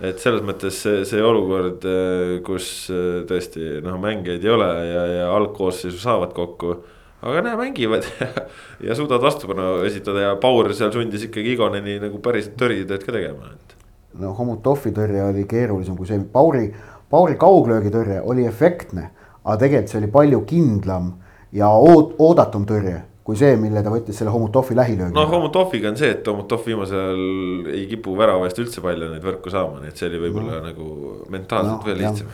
et selles mõttes see, see olukord, äh, kus äh, tõesti noh, mängijaid ei ole ja, ja algkoosseisu saavad kokku. aga näe, mängivad ja, ja suudavad vastupanu esitada ja Paur seal sundis ikkagi Igoneni nagu päriselt tõrjetööd ka tegema, et. no Homutovi tõrje oli keerulisem kui see, Pauri, Pauri kauglöögitõrje oli efektne. aga tegelikult see oli palju kindlam ja oot-, oodatum tõrje kui see, mille ta võttis selle Homutovi lähilöögi. no Homutoviga on see, et Homutov viimasel ajal ei kipu värava eest üldse palju neid võrku saama, nii et see oli võib-olla no. nagu mentaalselt no, veel lihtsam.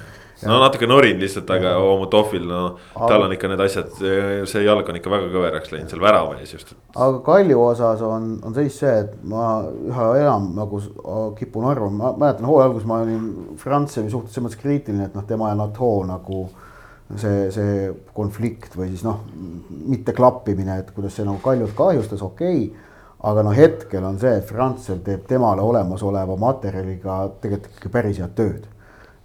no natuke norin lihtsalt, aga Homutovil, no tal on ikka need asjad, see jalg on ikka väga kõveraks läinud seal värava ees just. aga Kalju osas on, on seis see, et ma üha enam nagu kipun arvama, ma mäletan hooaja alguses ma olin Frantsevi suhtes selles mõttes kriitiline, et noh, tema ja Nato nagu see, see konflikt või siis noh, mitte klappimine, et kuidas see nagu Kaljut kahjustas, okei okay.. aga no hetkel on see, et Franzel teeb temale olemasoleva materjaliga tegelikult ikka päris head tööd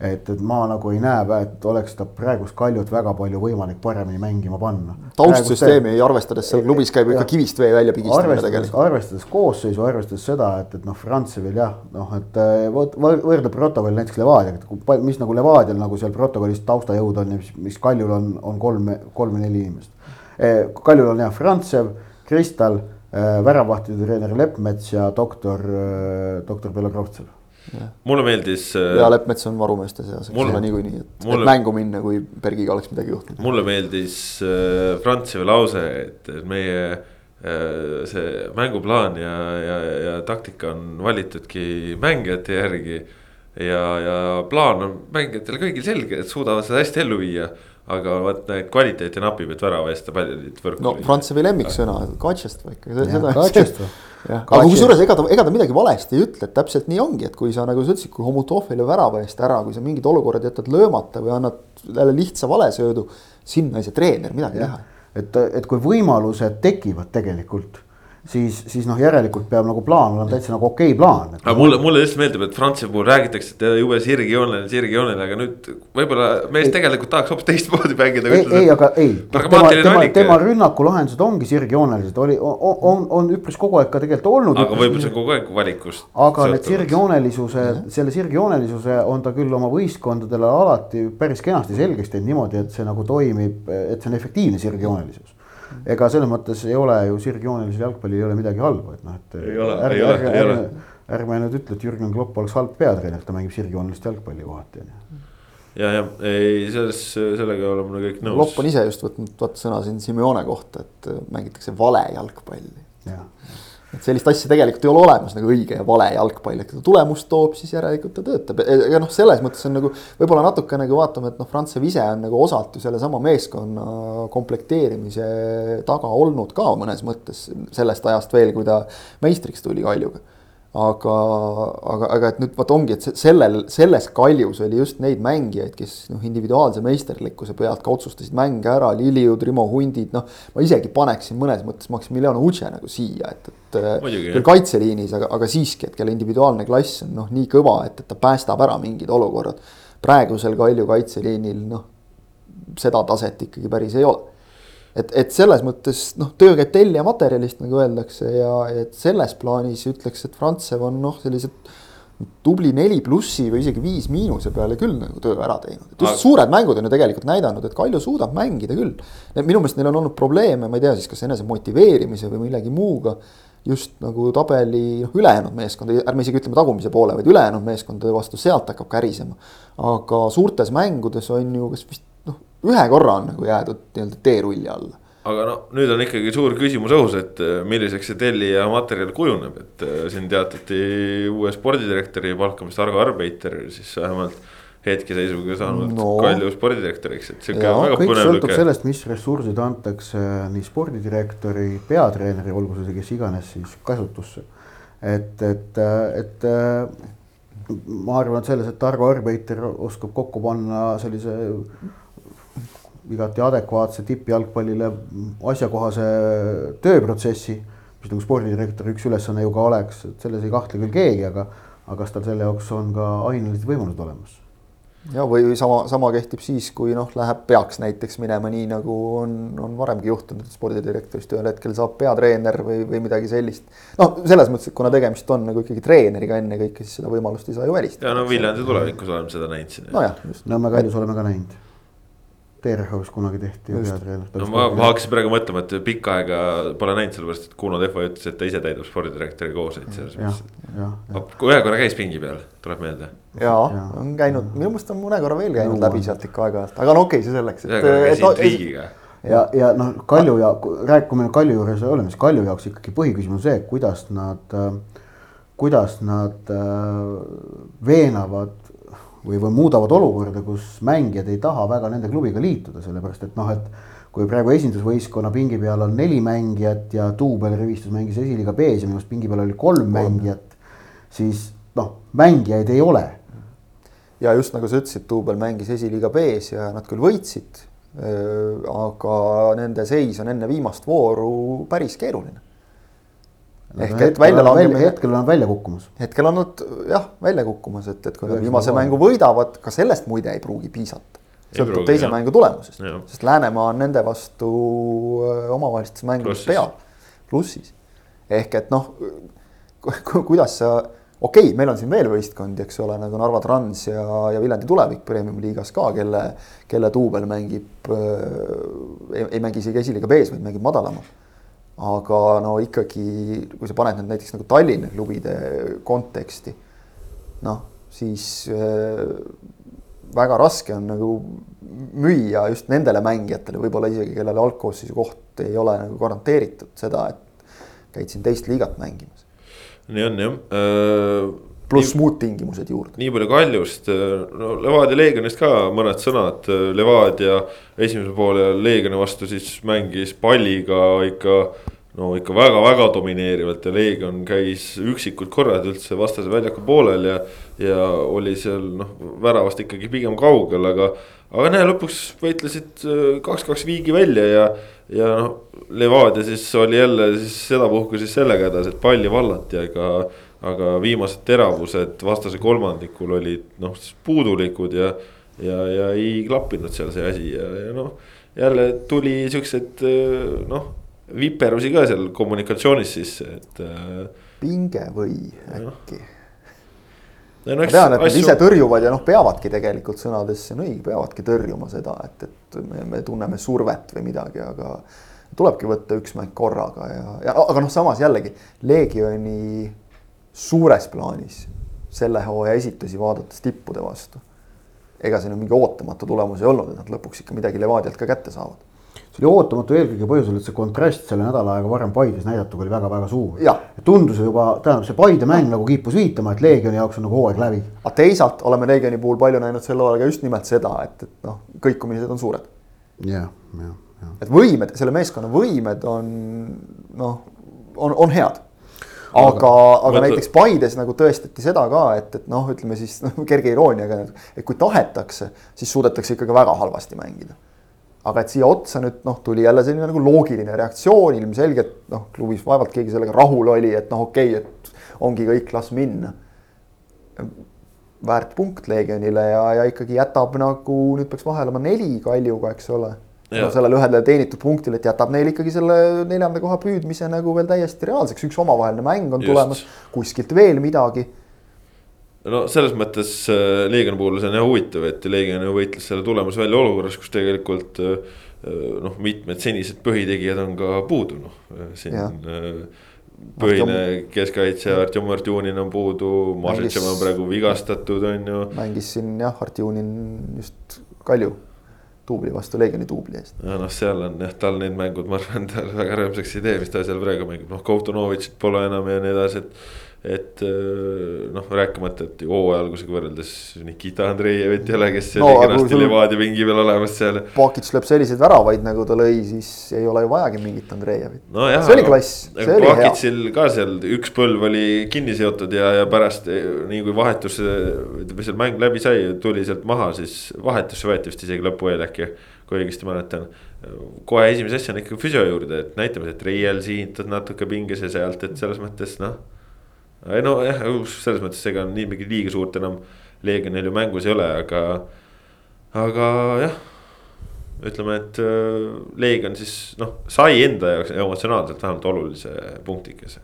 et, et ma nagu ei näe, et oleks ta praegust Kaljut väga palju võimalik paremini mängima panna. taustsüsteemi see... arvestades seal klubis käib ikka kivist vee välja pigistamine tegelikult. arvestades koosseisu, arvestades seda, et, et noh, Frantsevil jah, noh, et eh, vot võrdle protokoll näiteks Levadiaga, et mis nagu Levadial nagu seal protokollis taustajõud on ja mis, mis Kaljul on, on kolm, kolm või neli inimest eh,. Kaljul on jah, Frantsev, Kristal eh,, väravahtide treener Leppmets ja doktor doktor Belogrovtsev mulle meeldis. Äh, ja Leppmets on varumeeste seas, eks ole niikuinii, et, mulle, et mängu minna, kui Bergiga oleks midagi juhtunud. mulle meeldis äh, Frantsevi lause, et meie äh, see mänguplaan ja, ja, ja taktika on valitudki mängijate järgi. ja, ja plaan on mängijatel kõigil selge, et suudavad seda hästi ellu viia. aga vot kvaliteeti napib, et värava eest paljud võrku. no Frantsevi lemmiksõna, Katšestva ikka. Aga kusjuures ega ta, ega ta midagi valesti ei ütle, et täpselt nii ongi, et kui sa nagu sa ütlesid, kui Homutofile värava eest ära, kui sa mingid olukorrad jätad löömata või annad jälle lihtsa valesöödu. sinna ei saa treener midagi teha. et, et kui võimalused tekivad tegelikult siis, siis noh, järelikult peab nagu plaan olema täitsa nagu okei okay plaan. aga mulle, mulle lihtsalt meeldib, et Prantsusmaa puhul räägitakse, et jube sirgjooneline, sirgjooneline, aga nüüd võib-olla mees tegelikult tahaks hoopis teistmoodi mängida. ei, ei, aga ei, tema, tema, tema rünnakulahendused ongi sirgjoonelised, oli, on, on, on üpris kogu aeg ka tegelikult olnud. aga võib-olla see on kogu aeg valikust. aga need sirgjoonelisuse, selle sirgjoonelisuse on ta küll oma võistkondadele alati päris kenasti selgeks teinud niimoodi, et see nagu toimib, et see on efektiivne sirgjoonelisus ega selles mõttes ei ole ju sirgjoonelisel jalgpallil ei ole midagi halba, et noh, et. ei ole, ei ole, ei ole. ärme nüüd ütle, et Jürgen Klopp oleks halb peatreener, ta mängib sirgjoonelist jalgpalli kohati on ju. ja, ja ei selles, sellega oleme kõik nõus. Klopp on ise just võtnud vaata sõna siin Simeone kohta, et mängitakse vale jalgpalli. jah et sellist asja tegelikult ei ole olemas nagu õige ja vale jalgpall, et kui ta tulemust toob, siis järelikult ta töötab. Ja noh, selles mõttes on nagu võib-olla natukene nagu vaatame, et noh, Frantsev ise on nagu osalt ju sellesama meeskonna komplekteerimise taga olnud ka mõnes mõttes sellest ajast veel, kui ta meistriks tuli Kaljuga aga, aga, aga et nüüd vot ongi, et sellel, selles kaljus oli just neid mängijaid, kes noh, individuaalse meisterlikkuse pealt ka otsustasid mänge ära, Liliud, Rimo Hundid, noh. ma isegi paneksin mõnes mõttes Maximiliano Uche nagu siia, et, et Muidugi, küll kaitseliinis, aga, aga siiski, et kelle individuaalne klass on noh, nii kõva, et, et ta päästab ära mingid olukorrad. praegusel Kalju kaitseliinil noh, seda taset ikkagi päris ei ole et, et selles mõttes noh, töö käib tellija materjalist, nagu öeldakse ja et selles plaanis ütleks, et Frantsev on noh, sellised tubli neli plussi või isegi viis miinuse peale küll nagu töö ära teinud, et just suured mängud on ju tegelikult näidanud, et Kalju suudab mängida küll. minu meelest neil on olnud probleeme, ma ei tea siis, kas enese motiveerimise või millegi muuga. just nagu tabeli noh, ülejäänud meeskonda, ärme isegi ütleme tagumise poole, vaid ülejäänud meeskondade vastu, sealt hakkab kärisema. aga suurtes mängudes on ju, kas vist ühe korra on nagu jäädud nii-öelda teerulli alla aga no nüüd on ikkagi suur küsimus õhus, et äh, milliseks see tellija materjal kujuneb, et äh, siin teatati uue spordidirektori palkamist, Argo Arbeiter siis vähemalt hetkeseisuga saanud no. Kalju spordidirektoriks, et sihuke väga kõik põnev sõltub lüke. sellest, mis ressursid antakse nii spordidirektori, peatreeneri, olgu see kes iganes siis kasutusse. et, et, et ma arvan, et selles, et Argo Arbeiter oskab kokku panna sellise igati adekvaatse tippjalgpallile asjakohase tööprotsessi, mis nagu spordidirektori üks ülesanne ju ka oleks, et selles ei kahtle küll keegi, aga, aga kas tal selle jaoks on ka ainelised võimalused olemas? ja või sama, sama kehtib siis, kui noh, läheb, peaks näiteks minema nii, nagu on, on varemgi juhtunud, et spordidirektorist ühel hetkel saab peatreener või, või midagi sellist. noh, selles mõttes, et kuna tegemist on nagu ikkagi treeneriga ennekõike, siis seda võimalust ei saa ju välistada. ja no Viljandi tulevikus oleme seda näinud siin. nojah, just. Nõmme Kaljus oleme ka näinud Terhaus kunagi tehti ju peatreener. no ma, ma hakkasin praegu mõtlema, et pikka aega pole näinud, sellepärast et Kuno Tehva ütles, et ta ise täidab spordidirektori kohuseid selles mõttes. ühe korra käis pingi peal, tuleb meelde. ja on käinud, minu meelest on mõne korra veel käinud no, läbi sealt ikka aeg-ajalt, aga no okei okay,, see selleks. ühe korra käis intriigiga ja, ja noh, Kalju ja rääkima Kalju juures oleme, siis Kalju jaoks ikkagi põhiküsimus on see, kuidas nad, kuidas nad veenavad või, või muudavad olukorda, kus mängijad ei taha väga nende klubiga liituda, sellepärast et noh, et kui praegu esindusvõistkonna pingi peal on neli mängijat ja duubelrivistus mängis esiliiga B-s ja minu arust pingi peal oli kolm mängijat, siis noh, mängijaid ei ole. ja just nagu sa ütlesid, duubel mängis esiliiga B-s ja nad küll võitsid, aga nende seis on enne viimast vooru päris keeruline ehk et väljalangemine. hetkel on välja kukkumas. hetkel on nad jah, välja kukkumas, et, et kui nad viimase mängu võidavad, ka sellest muide ei pruugi piisata. sõltub teise jah. mängu tulemusest, sest Läänemaa on nende vastu äh, omavahelistes mängudes peal, plussis. ehk et noh, kuidas sa, okei okay,, meil on siin veel võistkondi, eks ole, nagu Narva Trans ja, ja Viljandi Tulevik Premium-liigas ka, kelle, kelle duubel mängib äh,, ei mängi isegi esiliiga B-s, vaid mängib madalamal aga no ikkagi, kui sa paned need näiteks nagu Tallinna klubide konteksti, noh, siis äh, väga raske on nagu müüa just nendele mängijatele, võib-olla isegi kellele algkoosseisu koht ei ole nagu garanteeritud seda, et käid siin teist liigat mängimas. nii on jah äh,, pluss muud tingimused juurde. nii palju kaljust, no Levadia Leegionist ka mõned sõnad, Levadia esimesel poolel Leegioni vastu siis mängis palliga ikka. no ikka väga-väga domineerivalt ja Leegion käis üksikud korrad üldse vastase väljaku poolel ja. ja oli seal noh, väravast ikkagi pigem kaugel, aga, aga näe lõpuks võitlesid kaks-kaks viigi välja ja. ja noh, Levadia siis oli jälle siis sedapuhku siis sellega hädas, et palli vallati, aga aga viimased teravused vastase kolmandikul olid noh, puudulikud ja, ja, ja ei klappinud seal see asi ja, ja noh. jälle tuli siukseid noh, viperusi ka seal kommunikatsioonis sisse, et. pinge või äkki? No, ma tean, et nad ise tõrjuvad ja noh, peavadki tegelikult sõnades, see on õige, peavadki tõrjuma seda, et, et me, me tunneme survet või midagi, aga. tulebki võtta üks mäng korraga ja, ja aga noh, samas jällegi Leegioni suures plaanis selle hooaja esitusi vaadates tippude vastu. ega see nüüd mingi ootamatu tulemus ei olnud, et nad lõpuks ikka midagi Levadialt ka kätte saavad. see oli ootamatu eelkõige põhjusel, et see kontrast selle nädala aega varem Paides näidatuga oli väga-väga suur. tundus juba, tähendab see Paide mäng nagu kippus viitama, et Leegioni jaoks on nagu hooaeg läbi. aga teisalt oleme Leegioni puhul palju näinud sel hooajal ka just nimelt seda, et, et noh, kõikumised on suured. jah, jah, jah. et võimed, selle meeskonna võimed on noh, on, on head aga, aga näiteks Paides nagu tõestati seda ka, et, et noh, ütleme siis noh, kerge irooniaga, et kui tahetakse, siis suudetakse ikkagi väga halvasti mängida. aga et siia otsa nüüd noh, tuli jälle selline nagu loogiline reaktsioon, ilmselgelt noh, klubis vaevalt keegi sellega rahul oli, et noh, okei okay,, et ongi kõik, las minna. väärt punkt Leegionile ja, ja ikkagi jätab nagu nüüd peaks vahe olema neli Kaljuga, eks ole no sellele ühele teenitud punktile, et jätab neile ikkagi selle neljanda koha püüdmise nagu veel täiesti reaalseks, üks omavaheline mäng on Just. tulemas, kuskilt veel midagi. no selles mõttes äh, Leegioni puhul see on jah huvitav, et Leegion ju võitles selle tulemuse välja olukorras, kus tegelikult äh, noh, mitmed senised põhitegijad on ka puudu, noh siin ja. põhine keskkaitse Artjom Artjunin on puudu, Mažetšev on praegu vigastatud, on ju. mängis siin jah, Artjunin just Kalju duubli vastu Leegioni duubli eest. ja noh, seal on jah, tal need mängud, ma arvan, tal väga rõõmsaks ei tee, mis ta seal praegu mängib, noh, Kovtunovitšit pole enam ja nii edasi, et et äh, noh, rääkimata, et hooaja algusega võrreldes Nikita Andreevit ole, kes no, kenasti Levadia pingi peal olemas seal. Pakic lööb selliseid väravaid, nagu ta lõi, siis ei ole ju vajagi mingit Andreevit no. see oli klass, see oli hea. Pakicil ka seal üks põlv oli kinni seotud ja, ja pärast nii kui vahetus, või seal mäng läbi sai, tuli sealt maha, siis vahetusse võeti vist isegi lõpu eel äkki, kui õigesti mäletan kohe esimese asjana ikka füsio juurde, et näitame, et reiel sihitud natuke pinges ja sealt, et selles mõttes noh ei nojah, selles mõttes ega nii mingit liiga suurt enam Leegionil ju mängus ei ole, aga, aga jah. ütleme, et äh, Leegion siis noh, sai enda jaoks emotsionaalselt vähemalt olulise punktikese.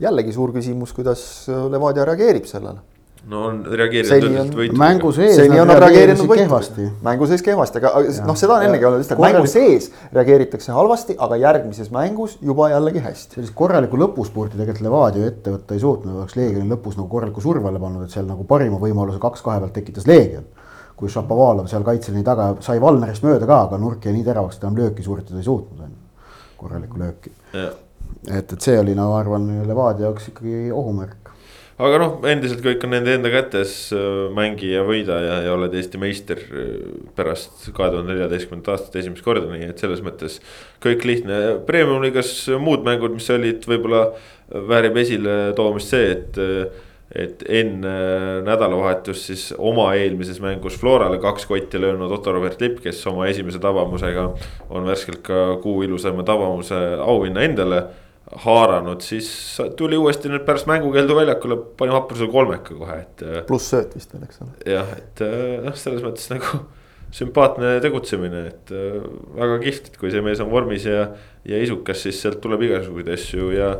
jällegi suur küsimus, kuidas Levadia reageerib sellele no on reageerinud üldiselt võitu. mängu sees. seni on nad reageerinud kehvasti. mängu sees kehvasti, aga noh, seda on ennegi olnud, et mängu sees reageeritakse halvasti, aga järgmises mängus juba jällegi hästi. sellist korralikku lõpuspurti tegelikult Levadia ette võtta ei suutnud, oleks Leegioni lõpus nagu korraliku surve alla pannud, et seal nagu parima võimaluse kaks-kahe pealt tekitas Leegion. kui Šapovalov seal kaitseliini taga sai Valnerist mööda ka, aga nurk jäi nii teravaks, et enam lööki suuritada ei suutnud, on ju. korralikku lööki. et, et see oli, no ma arvan, Levadia jaoks ikkagi ohumärk aga noh, endiselt kõik on nende enda kätes, äh, mängi ja võida ja, ja oled Eesti meister äh, pärast kahe tuhande neljateistkümnendat aastat esimest korda, nii et selles mõttes kõik lihtne. Premium-liigas muud mängud, mis olid, võib-olla väärib esile toomist see, et et enne nädalavahetust siis oma eelmises mängus Florale kaks kotti löönud Otto-Robert Lipp, kes oma esimese tabamusega on värskelt ka kuu ilusaima tabamuse auhinna endale haaranud, siis tuli uuesti nüüd pärast mängukeeldu väljakule, pani vapruse kolmeka kohe, et. Äh, pluss sööt vist veel, eks ole. jah, et äh, noh, selles mõttes nagu sümpaatne tegutsemine, et äh, väga kihvt, et kui see mees on vormis ja, ja isukas, siis sealt tuleb igasuguseid asju ja.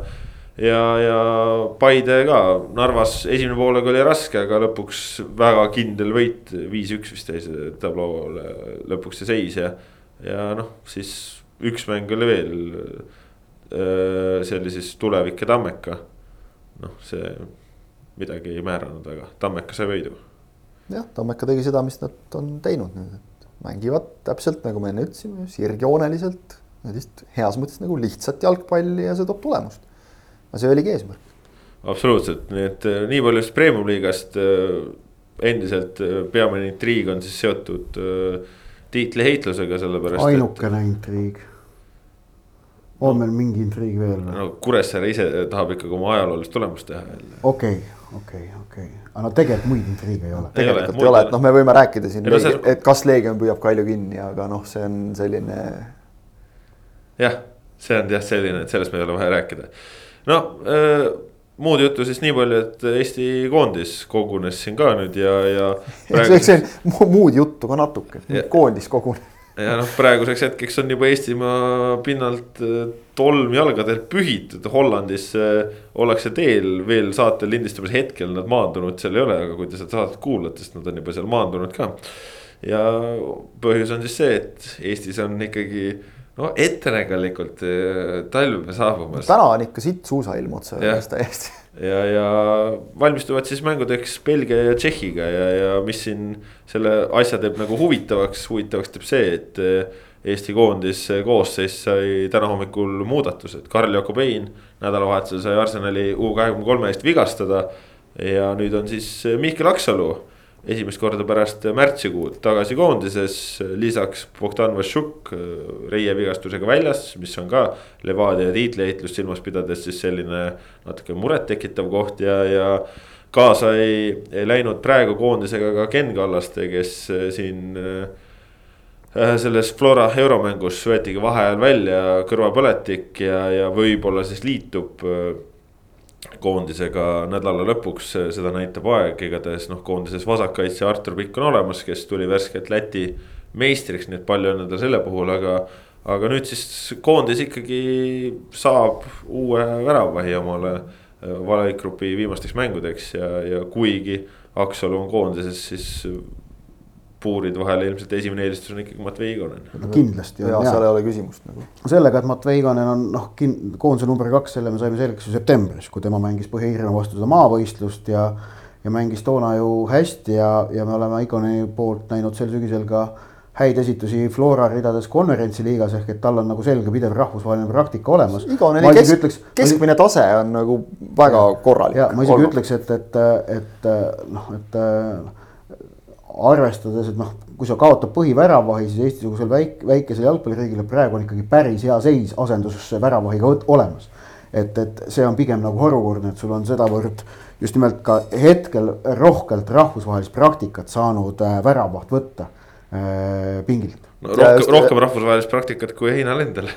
ja, ja Paide ka, Narvas esimene poolega oli raske, aga lõpuks väga kindel võit, viis-üks vist jäi see tabloole lõpuks see seis ja. ja noh, siis üks mäng oli veel see oli siis Tulevik ja Tammeka. noh, see midagi ei määranud väga, Tammeka sai võidu. jah, Tammeka tegi seda, mis nad on teinud nüüd, et mängivad täpselt nagu me enne ütlesime, sirgjooneliselt. sellist heas mõttes nagu lihtsat jalgpalli ja see toob tulemust. aga see oligi eesmärk. absoluutselt, nii et äh, nii palju siis premium-liigast äh, endiselt äh, peamine intriig on siis seotud tiitliheitlusega, sellepärast. ainukene et... intriig. On meil mingi intriig veel või? no Kuressaare ise tahab ikkagi oma ajaloolist tulemust teha jälle. okei okay okei okay,, okei okay., aga no tegelikult muid intriige ei ole. tegelikult ei ole, et noh, me võime rääkida siin, see... et kas Leegion püüab Kalju kinni, aga noh, see on selline. jah, see on jah selline, et sellest me ei ole vaja rääkida. no äh, muud juttu siis nii palju, et Eesti koondis kogunes siin ka nüüd ja, ja. Praegu... see on muud juttu ka natuke, koondis kogunes ja noh, praeguseks hetkeks on juba Eestimaa pinnalt äh, tolm jalgadel pühitud, Hollandis ollakse teel veel saatel lindistamise hetkel nad maandunud seal ei ole, aga kui te seda saadet kuulate, siis nad on juba seal maandunud ka. ja põhjus on siis see, et Eestis on ikkagi no ettenägelikult äh, talv saabumas. täna on ikka sitt suusailm otse öeldes täiesti. ja, ja valmistuvad siis mängudeks Belgia ja Tšehhiga ja, ja mis siin selle asja teeb nagu huvitavaks, huvitavaks teeb see, et äh, Eesti koondis koosseis sai täna hommikul muudatused, Karl Jakobein nädalavahetusel sai Arsenali U kahekümne kolme eest vigastada. ja nüüd on siis Mihkel Aksalu esimest korda pärast märtsikuud tagasi koondises, lisaks Bogdan Vašuk reie vigastusega väljas, mis on ka Levadia tiitliheitlust silmas pidades siis selline natuke murettekitav koht ja, ja kaasa ei, ei läinud praegu koondisega ka Ken Kallaste, kes siin äh, selles Flora euromängus võetigi vaheajal välja kõrvapõletik ja, ja võib-olla siis liitub äh, koondisega nädala lõpuks, seda näitab aeg, igatahes noh, koondises vasakkaitse Artur Pikk on olemas, kes tuli värskelt Läti meistriks, nii et palju õnne talle selle puhul, aga. aga nüüd siis koondis ikkagi saab uue väravvahi omale äh, valikgrupi viimasteks mängudeks ja, ja kuigi Aksalu on koondises, siis puuride vahel ilmselt esimene eelistus on ikkagi Matvei Igonen. no kindlasti on ja, seal ei ole küsimust nagu. sellega, et Matvei Igonen on noh, koondise number kaks, selle me saime selgeks ju septembris, kui tema mängis Põhja-Iirimaa vastu seda maavõistlust ja. ja mängis toona ju hästi ja, ja me oleme Igoneni poolt näinud sel sügisel ka häid esitusi Flora ridades konverentsiliigas ehk et tal on nagu selge pidev rahvusvaheline praktika olemas. Igoneni kesk, ütleks, keskmine tase on nagu väga ja, korralik. ja ma isegi Olma. ütleks, et, et, et noh, et arvestades, et noh, kui sa kaotad põhiväravahi, siis Eesti-sugusel väik-, väikesel jalgpalliriigil praegu on ikkagi päris hea seis asendusväravahiga olemas. et, et see on pigem nagu harukordne, et sul on sedavõrd just nimelt ka hetkel rohkelt rahvusvahelist praktikat saanud äh, väravaht võtta äh, pingilt. no rohkem, rohkem rahvusvahelist praktikat kui Heinal endal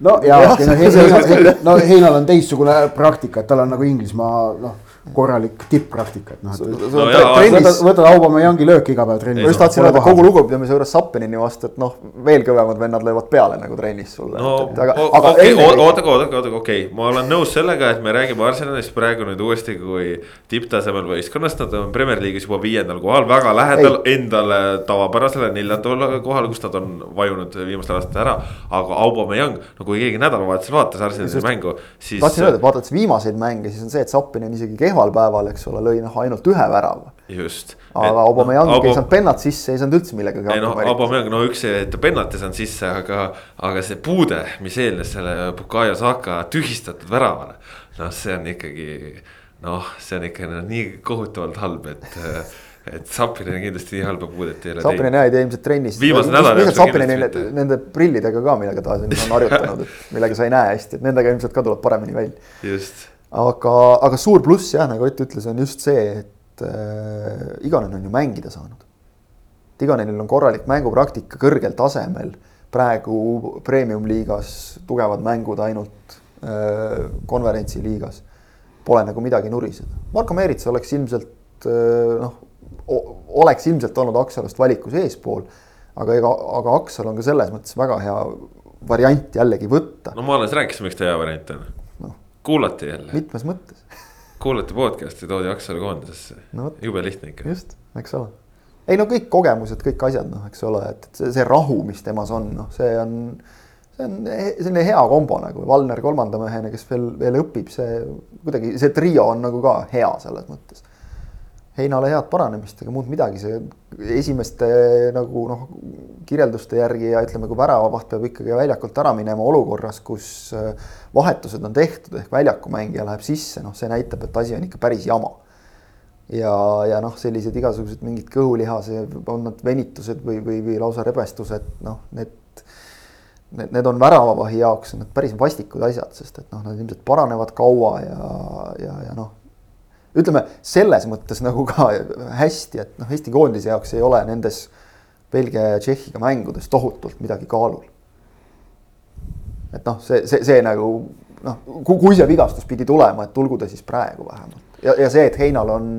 no ja, ja, no, Heinal, no Heinal on teistsugune praktika, et tal on nagu Inglismaa noh korralik tipppraktika, et noh, et no, võtad, võtad Aubameyangi lööki iga päev trennis. ma just tahtsin öelda kogu lugupidamise juures Sappenini vastu, et noh, veel kõvemad vennad löövad peale nagu trennis sulle. no aga, aga okay, oodake, oodake, oodake, okei, ma olen nõus sellega, et me räägime Arsenalist praegu nüüd uuesti kui tipptasemel võistkonnast, nad on Premier League'is juba viiendal kohal, väga lähedal Ei. endale tavapärasele neljandale kohale, kus nad on vajunud viimastel aastatel ära. aga Aubameyang, no kui keegi nädalavahetusel vaatas Arsenali mängu, siis. tahtsin öelda, et vaadates viimaseid mänge, siis on see, et Sappeni on isegi kehva kehval päeval, eks ole, lõi noh ainult ühe värava. just. aga Aubameyang no, ei saanud pennat sisse, ei saanud üldse millegagi hakkama. ei noh, Aubameyang, no üks, et ta pennat ei saanud sisse, aga, aga see puude, mis eelnes selle Bukayo Saka tühistatud väravale. noh, see on ikkagi noh, see on ikka no, nii kohutavalt halb, et et Sapinen kindlasti nii halba puudet ei ole teinud. Sapinen jah ei tee ilmselt trennis. viimase nädala jooksul. Sapinen nende, nende prillidega ka, millega ta on harjutanud, et millega sa ei näe hästi, et nendega ilmselt ka tuleb paremini välja. just aga, aga suur pluss jah, nagu Ott ütles, on just see, et äh, Igonen on ju mängida saanud. Igonenil on korralik mängupraktika kõrgel tasemel, praegu premium-liigas tugevad mängud ainult äh, konverentsiliigas. Pole nagu midagi nuriseda. Marko Meerits oleks ilmselt äh, noh, oleks ilmselt olnud Aksalast valikus eespool. aga ega, aga Aksal on ka selles mõttes väga hea variant jällegi võtta. no ma alles rääkisin, miks ta hea variant on kuulati jälle. mitmes mõttes kuulati podcast'i, toodi Aksalu koondisesse no,, jube lihtne ikka. just, eks ole. ei no kõik kogemused, kõik asjad, noh, eks ole, et see, see rahu, mis temas on, noh, see on. see on selline hea kombo nagu Valner kolmanda mehena, kes veel, veel õpib, see kuidagi see trio on nagu ka hea selles mõttes. Heinale head paranemist, ega muud midagi, see esimeste nagu noh, kirjelduste järgi ja ütleme, kui väravavaht peab ikkagi väljakult ära minema olukorras, kus äh, vahetused on tehtud ehk väljakumängija läheb sisse, noh, see näitab, et asi on ikka päris jama. ja, ja noh, sellised igasugused mingid kõhulihase, on nad venitused või, või, või lausa rebestused, noh, need Need, need on väravavahi jaoks need päris vastikud asjad, sest et noh, nad ilmselt paranevad kaua ja, ja, ja noh, ütleme selles mõttes nagu ka hästi, et noh, Eesti koondise jaoks ei ole nendes Belgia ja Tšehhiga mängudes tohutult midagi kaalul. et noh, see, see, see nagu noh, kui see vigastus pidi tulema, et tulgu ta siis praegu vähemalt ja, ja see, et Heinal on,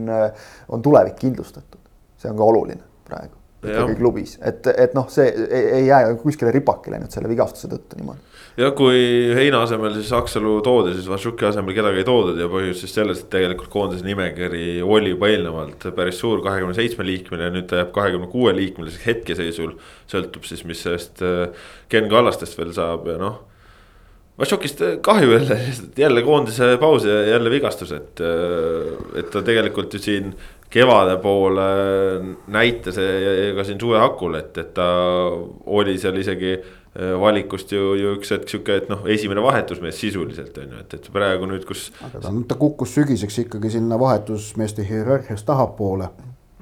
on tulevik kindlustatud, see on ka oluline praegu ikkagi klubis, et, et noh, see ei, ei jää kuskile ripakile nüüd selle vigastuse tõttu niimoodi. Ja kui Heina asemel siis Aksalu toodi, siis Vašuki asemel kedagi ei toodud ja põhjus siis selles, et tegelikult koondise nimekiri oli juba eelnevalt päris suur, kahekümne seitsme liikmeline, nüüd ta jääb kahekümne kuue liikmeliseks hetkeseisul. sõltub siis, mis sellest äh, Ken Kallastest veel saab ja noh Vašokist kahju jälle, jälle koondise paus ja jälle vigastus, et, äh, et ta tegelikult ju siin kevade poole näitas ja ka siin suve hakul, et, et ta oli seal isegi valikust ju, ju üks hetk sihuke, et noh, esimene vahetusmees sisuliselt on ju, et, et praegu nüüd, kus. aga ta, ta kukkus sügiseks ikkagi sinna vahetusmeeste hierarhias tahapoole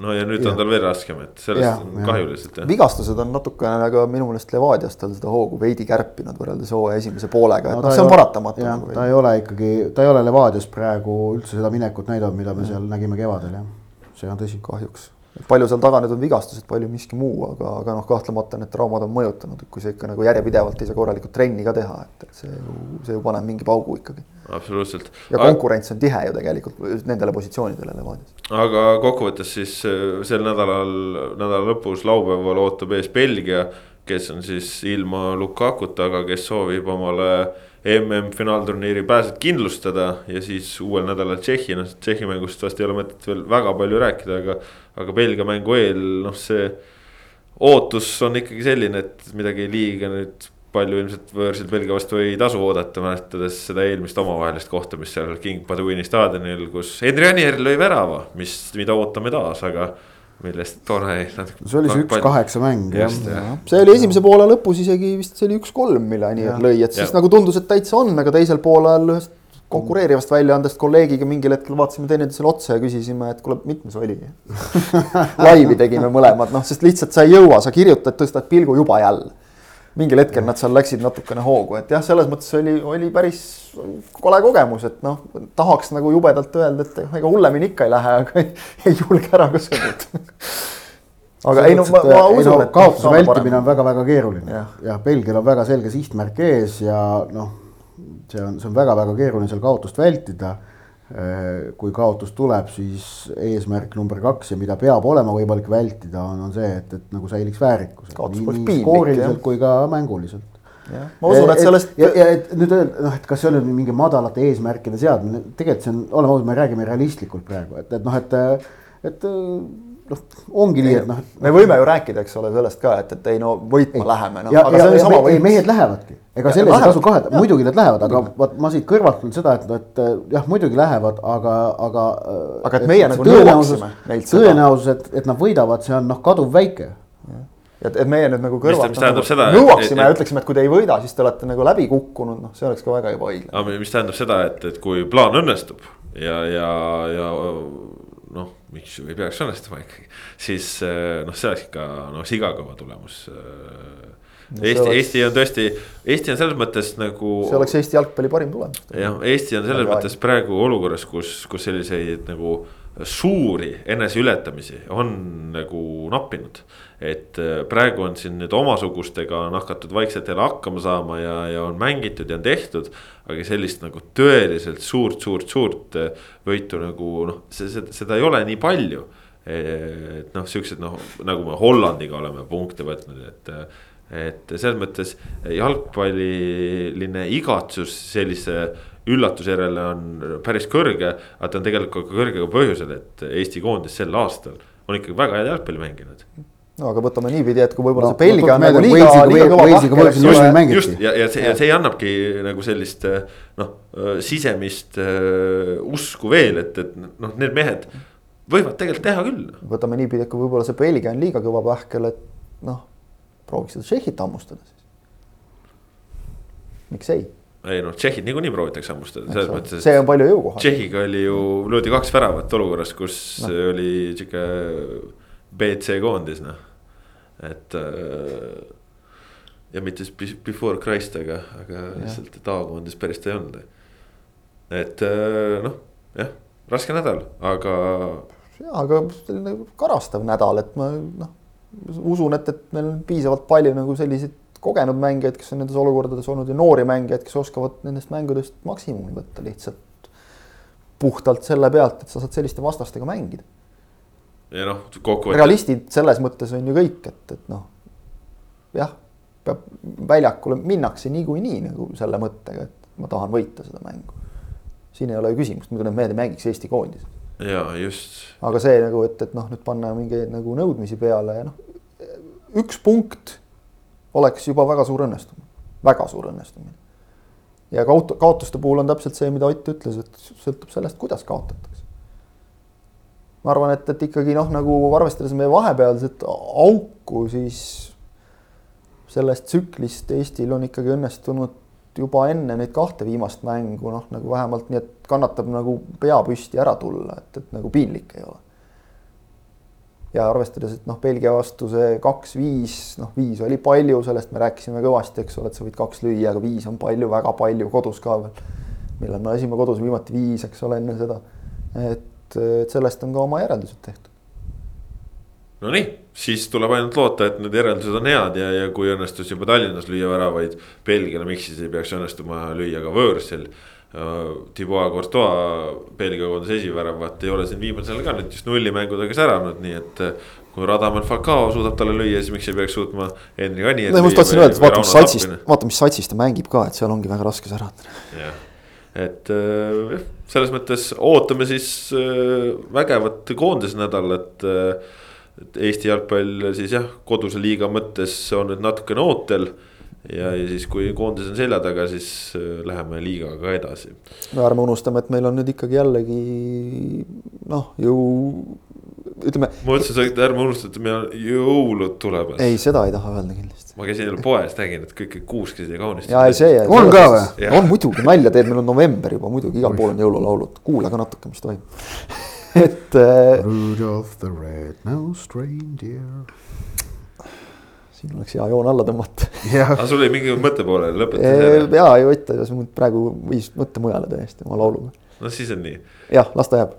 no ja nüüd ja. on tal veel raskem, et sellest ja, on kahju lihtsalt jah. vigastused on natukene nagu minu meelest Levadias tal seda hoogu veidi kärpinud võrreldes hooaja esimese poolega, et no, noh, see on paratamatu. Nagu ta ei ole ikkagi, ta ei ole Levadias praegu üldse seda minekut näidanud, mida me seal nägime kevadel jah see on tõsi kahjuks. Palju seal taga nüüd on vigastused, palju miski muu, aga, aga noh, kahtlemata need traumad on mõjutanud, et kui sa ikka nagu järjepidevalt ei saa korralikult trenni ka teha, et, et see ju, see ju paneb mingi paugu ikkagi. absoluutselt. ja konkurents on tihe ju tegelikult nendele positsioonidele Levadias. aga kokkuvõttes siis äh, sel nädalal, nädala lõpus laupäeval ootab ees Belgia, kes on siis ilma Lukakuta, aga kes soovib omale MM-finaalturniiri pääset kindlustada ja siis uuel nädalal Tšehhi, noh Tšehhi mängust vast ei ole mõtet veel väga palju rääkida, aga. aga Belgia mängu eel, noh see ootus on ikkagi selline, et midagi liiga nüüd palju ilmselt võõrsil Belgia vastu ei tasu oodata, mäletades seda eelmist omavahelist kohtumist seal King Paduini staadionil, kus Henri Anier lõi värava, mis, mida ootame taas, aga millest tore natuke. see oli see üks-kaheksa mäng jah. ja.. see oli esimese poole lõpus isegi vist see oli üks-kolm, mille Anier lõi, et siis ja. nagu tundus, et täitsa on, aga teisel poolel ühest konkureerivast väljaandest kolleegiga mingil hetkel vaatasime teineteisele otsa ja küsisime, et kuule, mitmes oli? Laivi tegime mõlemad, noh, sest lihtsalt sa ei jõua, sa kirjutad, tõstad pilgu juba jälle mingil hetkel nad seal läksid natukene hoogu, et jah, selles mõttes oli, oli päris kole kogemus, et noh, tahaks nagu jubedalt öelda, et ega hullemini ikka ei lähe, aga ei, ei julge ära ka sõnuda aga ei no ma, ma usun, et. kaotuse vältimine on väga-väga keeruline. Ja, ja Belgial on väga selge sihtmärk ees ja noh, see on, see on väga-väga keeruline seal kaotust vältida kui kaotus tuleb, siis eesmärk number kaks ja mida peab olema võimalik vältida, on, on see, et, et nagu säiliks väärikus. nii, nii skooriliselt kui ka mänguliselt. ma usun, et sellest. ja, ja et nüüd öelda, noh, et kas see on nüüd mingi madalate eesmärkide seadmine, tegelikult see on, oleme ausad, me räägime realistlikult praegu, et, et noh, et, et noh, ongi nii, et noh. me võime ju rääkida, eks ole, sellest ka, et, et ei no võitma ei. läheme no,. aga ja, see on sama võit. mehed lähevadki, ega selles ei tasu kahelda, muidugi nad lähevad, aga vot ma siit kõrvalt küll seda, et, et jah, muidugi lähevad, aga, aga. aga et meie et nagu nõuaksime neilt seda. tõenäosus, et, et nad võidavad, see on noh, kaduvväike et, et meie nüüd nagu kõrvalt mis tähendab nagu, seda, nõuaksime ja ütleksime, et kui te ei võida, siis te olete nagu läbi kukkunud, noh, see oleks ka väga ebaõiglane. aga mis tähendab seda, et, et kui plaan õnnestub ja, ja, ja noh, miks ei peaks õnnestuma ikkagi, siis eh, noh, see oleks ikka noh, sigakõva tulemus no,. Eesti, oleks... Eesti on tõesti, Eesti on selles mõttes nagu. see oleks Eesti jalgpalli parim tulemus. jah, Eesti on selles mõttes praegu olukorras, kus, kus selliseid nagu suuri eneseületamisi on nagu nappinud. et äh, praegu on siin nüüd omasugustega on hakatud vaikselt jälle hakkama saama ja, ja on mängitud ja on tehtud. aga sellist nagu tõeliselt suurt, suurt, suurt äh, võitu nagu noh, seda, ei ole nii palju. et noh, siuksed noh, nagu me Hollandiga oleme punkte võtnud, et et selles mõttes jalgpalliline igatsus sellise üllatuse järele on päris kõrge, aga ta on tegelikult ka kõrge ka põhjusel, et Eesti koondis sel aastal on ikkagi väga head jalgpalli mänginud no aga võtame niipidi, et kui võib-olla no, see Belgia on nagu liiga, liiga kõva vahkel. just, just ja, ja see, ja see annabki nagu sellist noh, sisemist uh, usku veel, et, et noh, need mehed võivad tegelikult teha küll. võtame niipidi, et kui võib-olla see Belgia on liiga kõva pähkel, et noh, prooviks seda Tšehhit hammustada siis. miks ei? Ei noh, tšehhid niikuinii proovitakse hammustada, selles mõttes. see on palju jõukohasem. Tšehhiga oli ju, löödi kaks väravat olukorras, kus no. oli sihuke BC koondis noh, et äh, ja mitte siis before Christ, aga, aga lihtsalt, et A-koondis päris ta ei olnud. et äh, noh, jah, raske nädal, aga. ja, aga selline karastav nädal, et ma noh, usun, et, et meil on piisavalt palju nagu selliseid kogenud mängijaid, kes on nendes olukordades olnud ja noori mängijaid, kes oskavad nendest mängudest maksimumi võtta lihtsalt puhtalt selle pealt, et sa saad selliste vastastega mängida. ja noh, kokkuvõttes. realistid selles mõttes on ju kõik, et, et noh, jah peab, väljakule minnakse niikuinii nagu selle mõttega, et ma tahan võita seda mängu. siin ei ole ju küsimust, muidu need mehed ei mängiks Eesti koondises. ja just. aga see nagu, et, et noh, nüüd panna mingeid nagu nõudmisi peale ja noh, üks punkt oleks juba väga suur õnnestumine, väga suur õnnestumine. ja kaot-, kaotuste puhul on täpselt see, mida Ott ütles, et sõltub sellest, kuidas kaotatakse. ma arvan, et, et ikkagi noh, nagu arvestades meie vahepealset auku, siis sellest tsüklist Eestil on ikkagi õnnestunud juba enne neid kahte viimast mängu noh, nagu vähemalt nii, et kannatab nagu pea püsti ära tulla, et, et nagu piinlik ei ole. Ja arvestades, et noh, Belgia vastu see kaks-viis, noh, viis oli palju, sellest me rääkisime kõvasti, eks ole, et sa võid kaks lüüa, aga viis on palju, väga palju kodus ka veel. millal me lasime kodus viimati viis, eks ole, enne seda. et, et sellest on ka oma järeldused tehtud Nonii, siis tuleb ainult loota, et need järeldused on head ja, ja kui õnnestus juba Tallinnas lüüa väravaid Belgiale, miks siis ei peaks õnnestuma lüüa ka võõrsil. Äh, Thibaut Courtois, Belgia koondise esiväravat ei ole siin viimasel ka nüüd just nullimängudega säranud, nii et. Äh, kui Radaman Falcao suudab talle lüüa, siis miks ei peaks suutma Henri Anier. no ma just tahtsin öelda, et vaata, mis satsist, vaata, mis satsist ta mängib ka, et seal ongi väga raske särada. jah et äh, selles mõttes ootame siis vägevat koondisnädalat et Eesti jalgpall siis jah, koduse liiga mõttes on nüüd natukene ootel. Ja, ja siis, kui koondis on selja taga, siis äh, läheme liigaga edasi. no ärme unustame, et meil on nüüd ikkagi jällegi noh, ju ütleme. ma mõtlesin, et ärme unusta, et meil on jõulud tulemas. ei, seda ei taha öelda kindlasti. ma käisin jälle poes, nägin, et kõik kuusk käisid ja kaunisti. ja ei, see. on ka või? on muidugi, nalja teed, meil on november juba, muidugi igal pool on jõululaulud, kuula ka natuke, mis toimub et äh,. Rudolph the red-nosed reindeer. Siin oleks hea joon alla tõmmata aga sul jäi mingi mõte pooleli, lõpeta see. ja, ei ajas mul praegu viis mõtte mujale täiesti oma lauluga. no siis on nii. jah, las ta jääb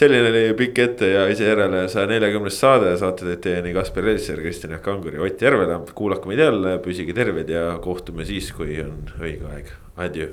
selline oli pikk ette ja ise järele saja neljakümnes saade, saate teid teieni Kaspar Elser, Kristjan Jaak Kangur ja Ott Järvela. kuulake meid jälle, püsige terved ja kohtume siis, kui on õige aeg, adjöö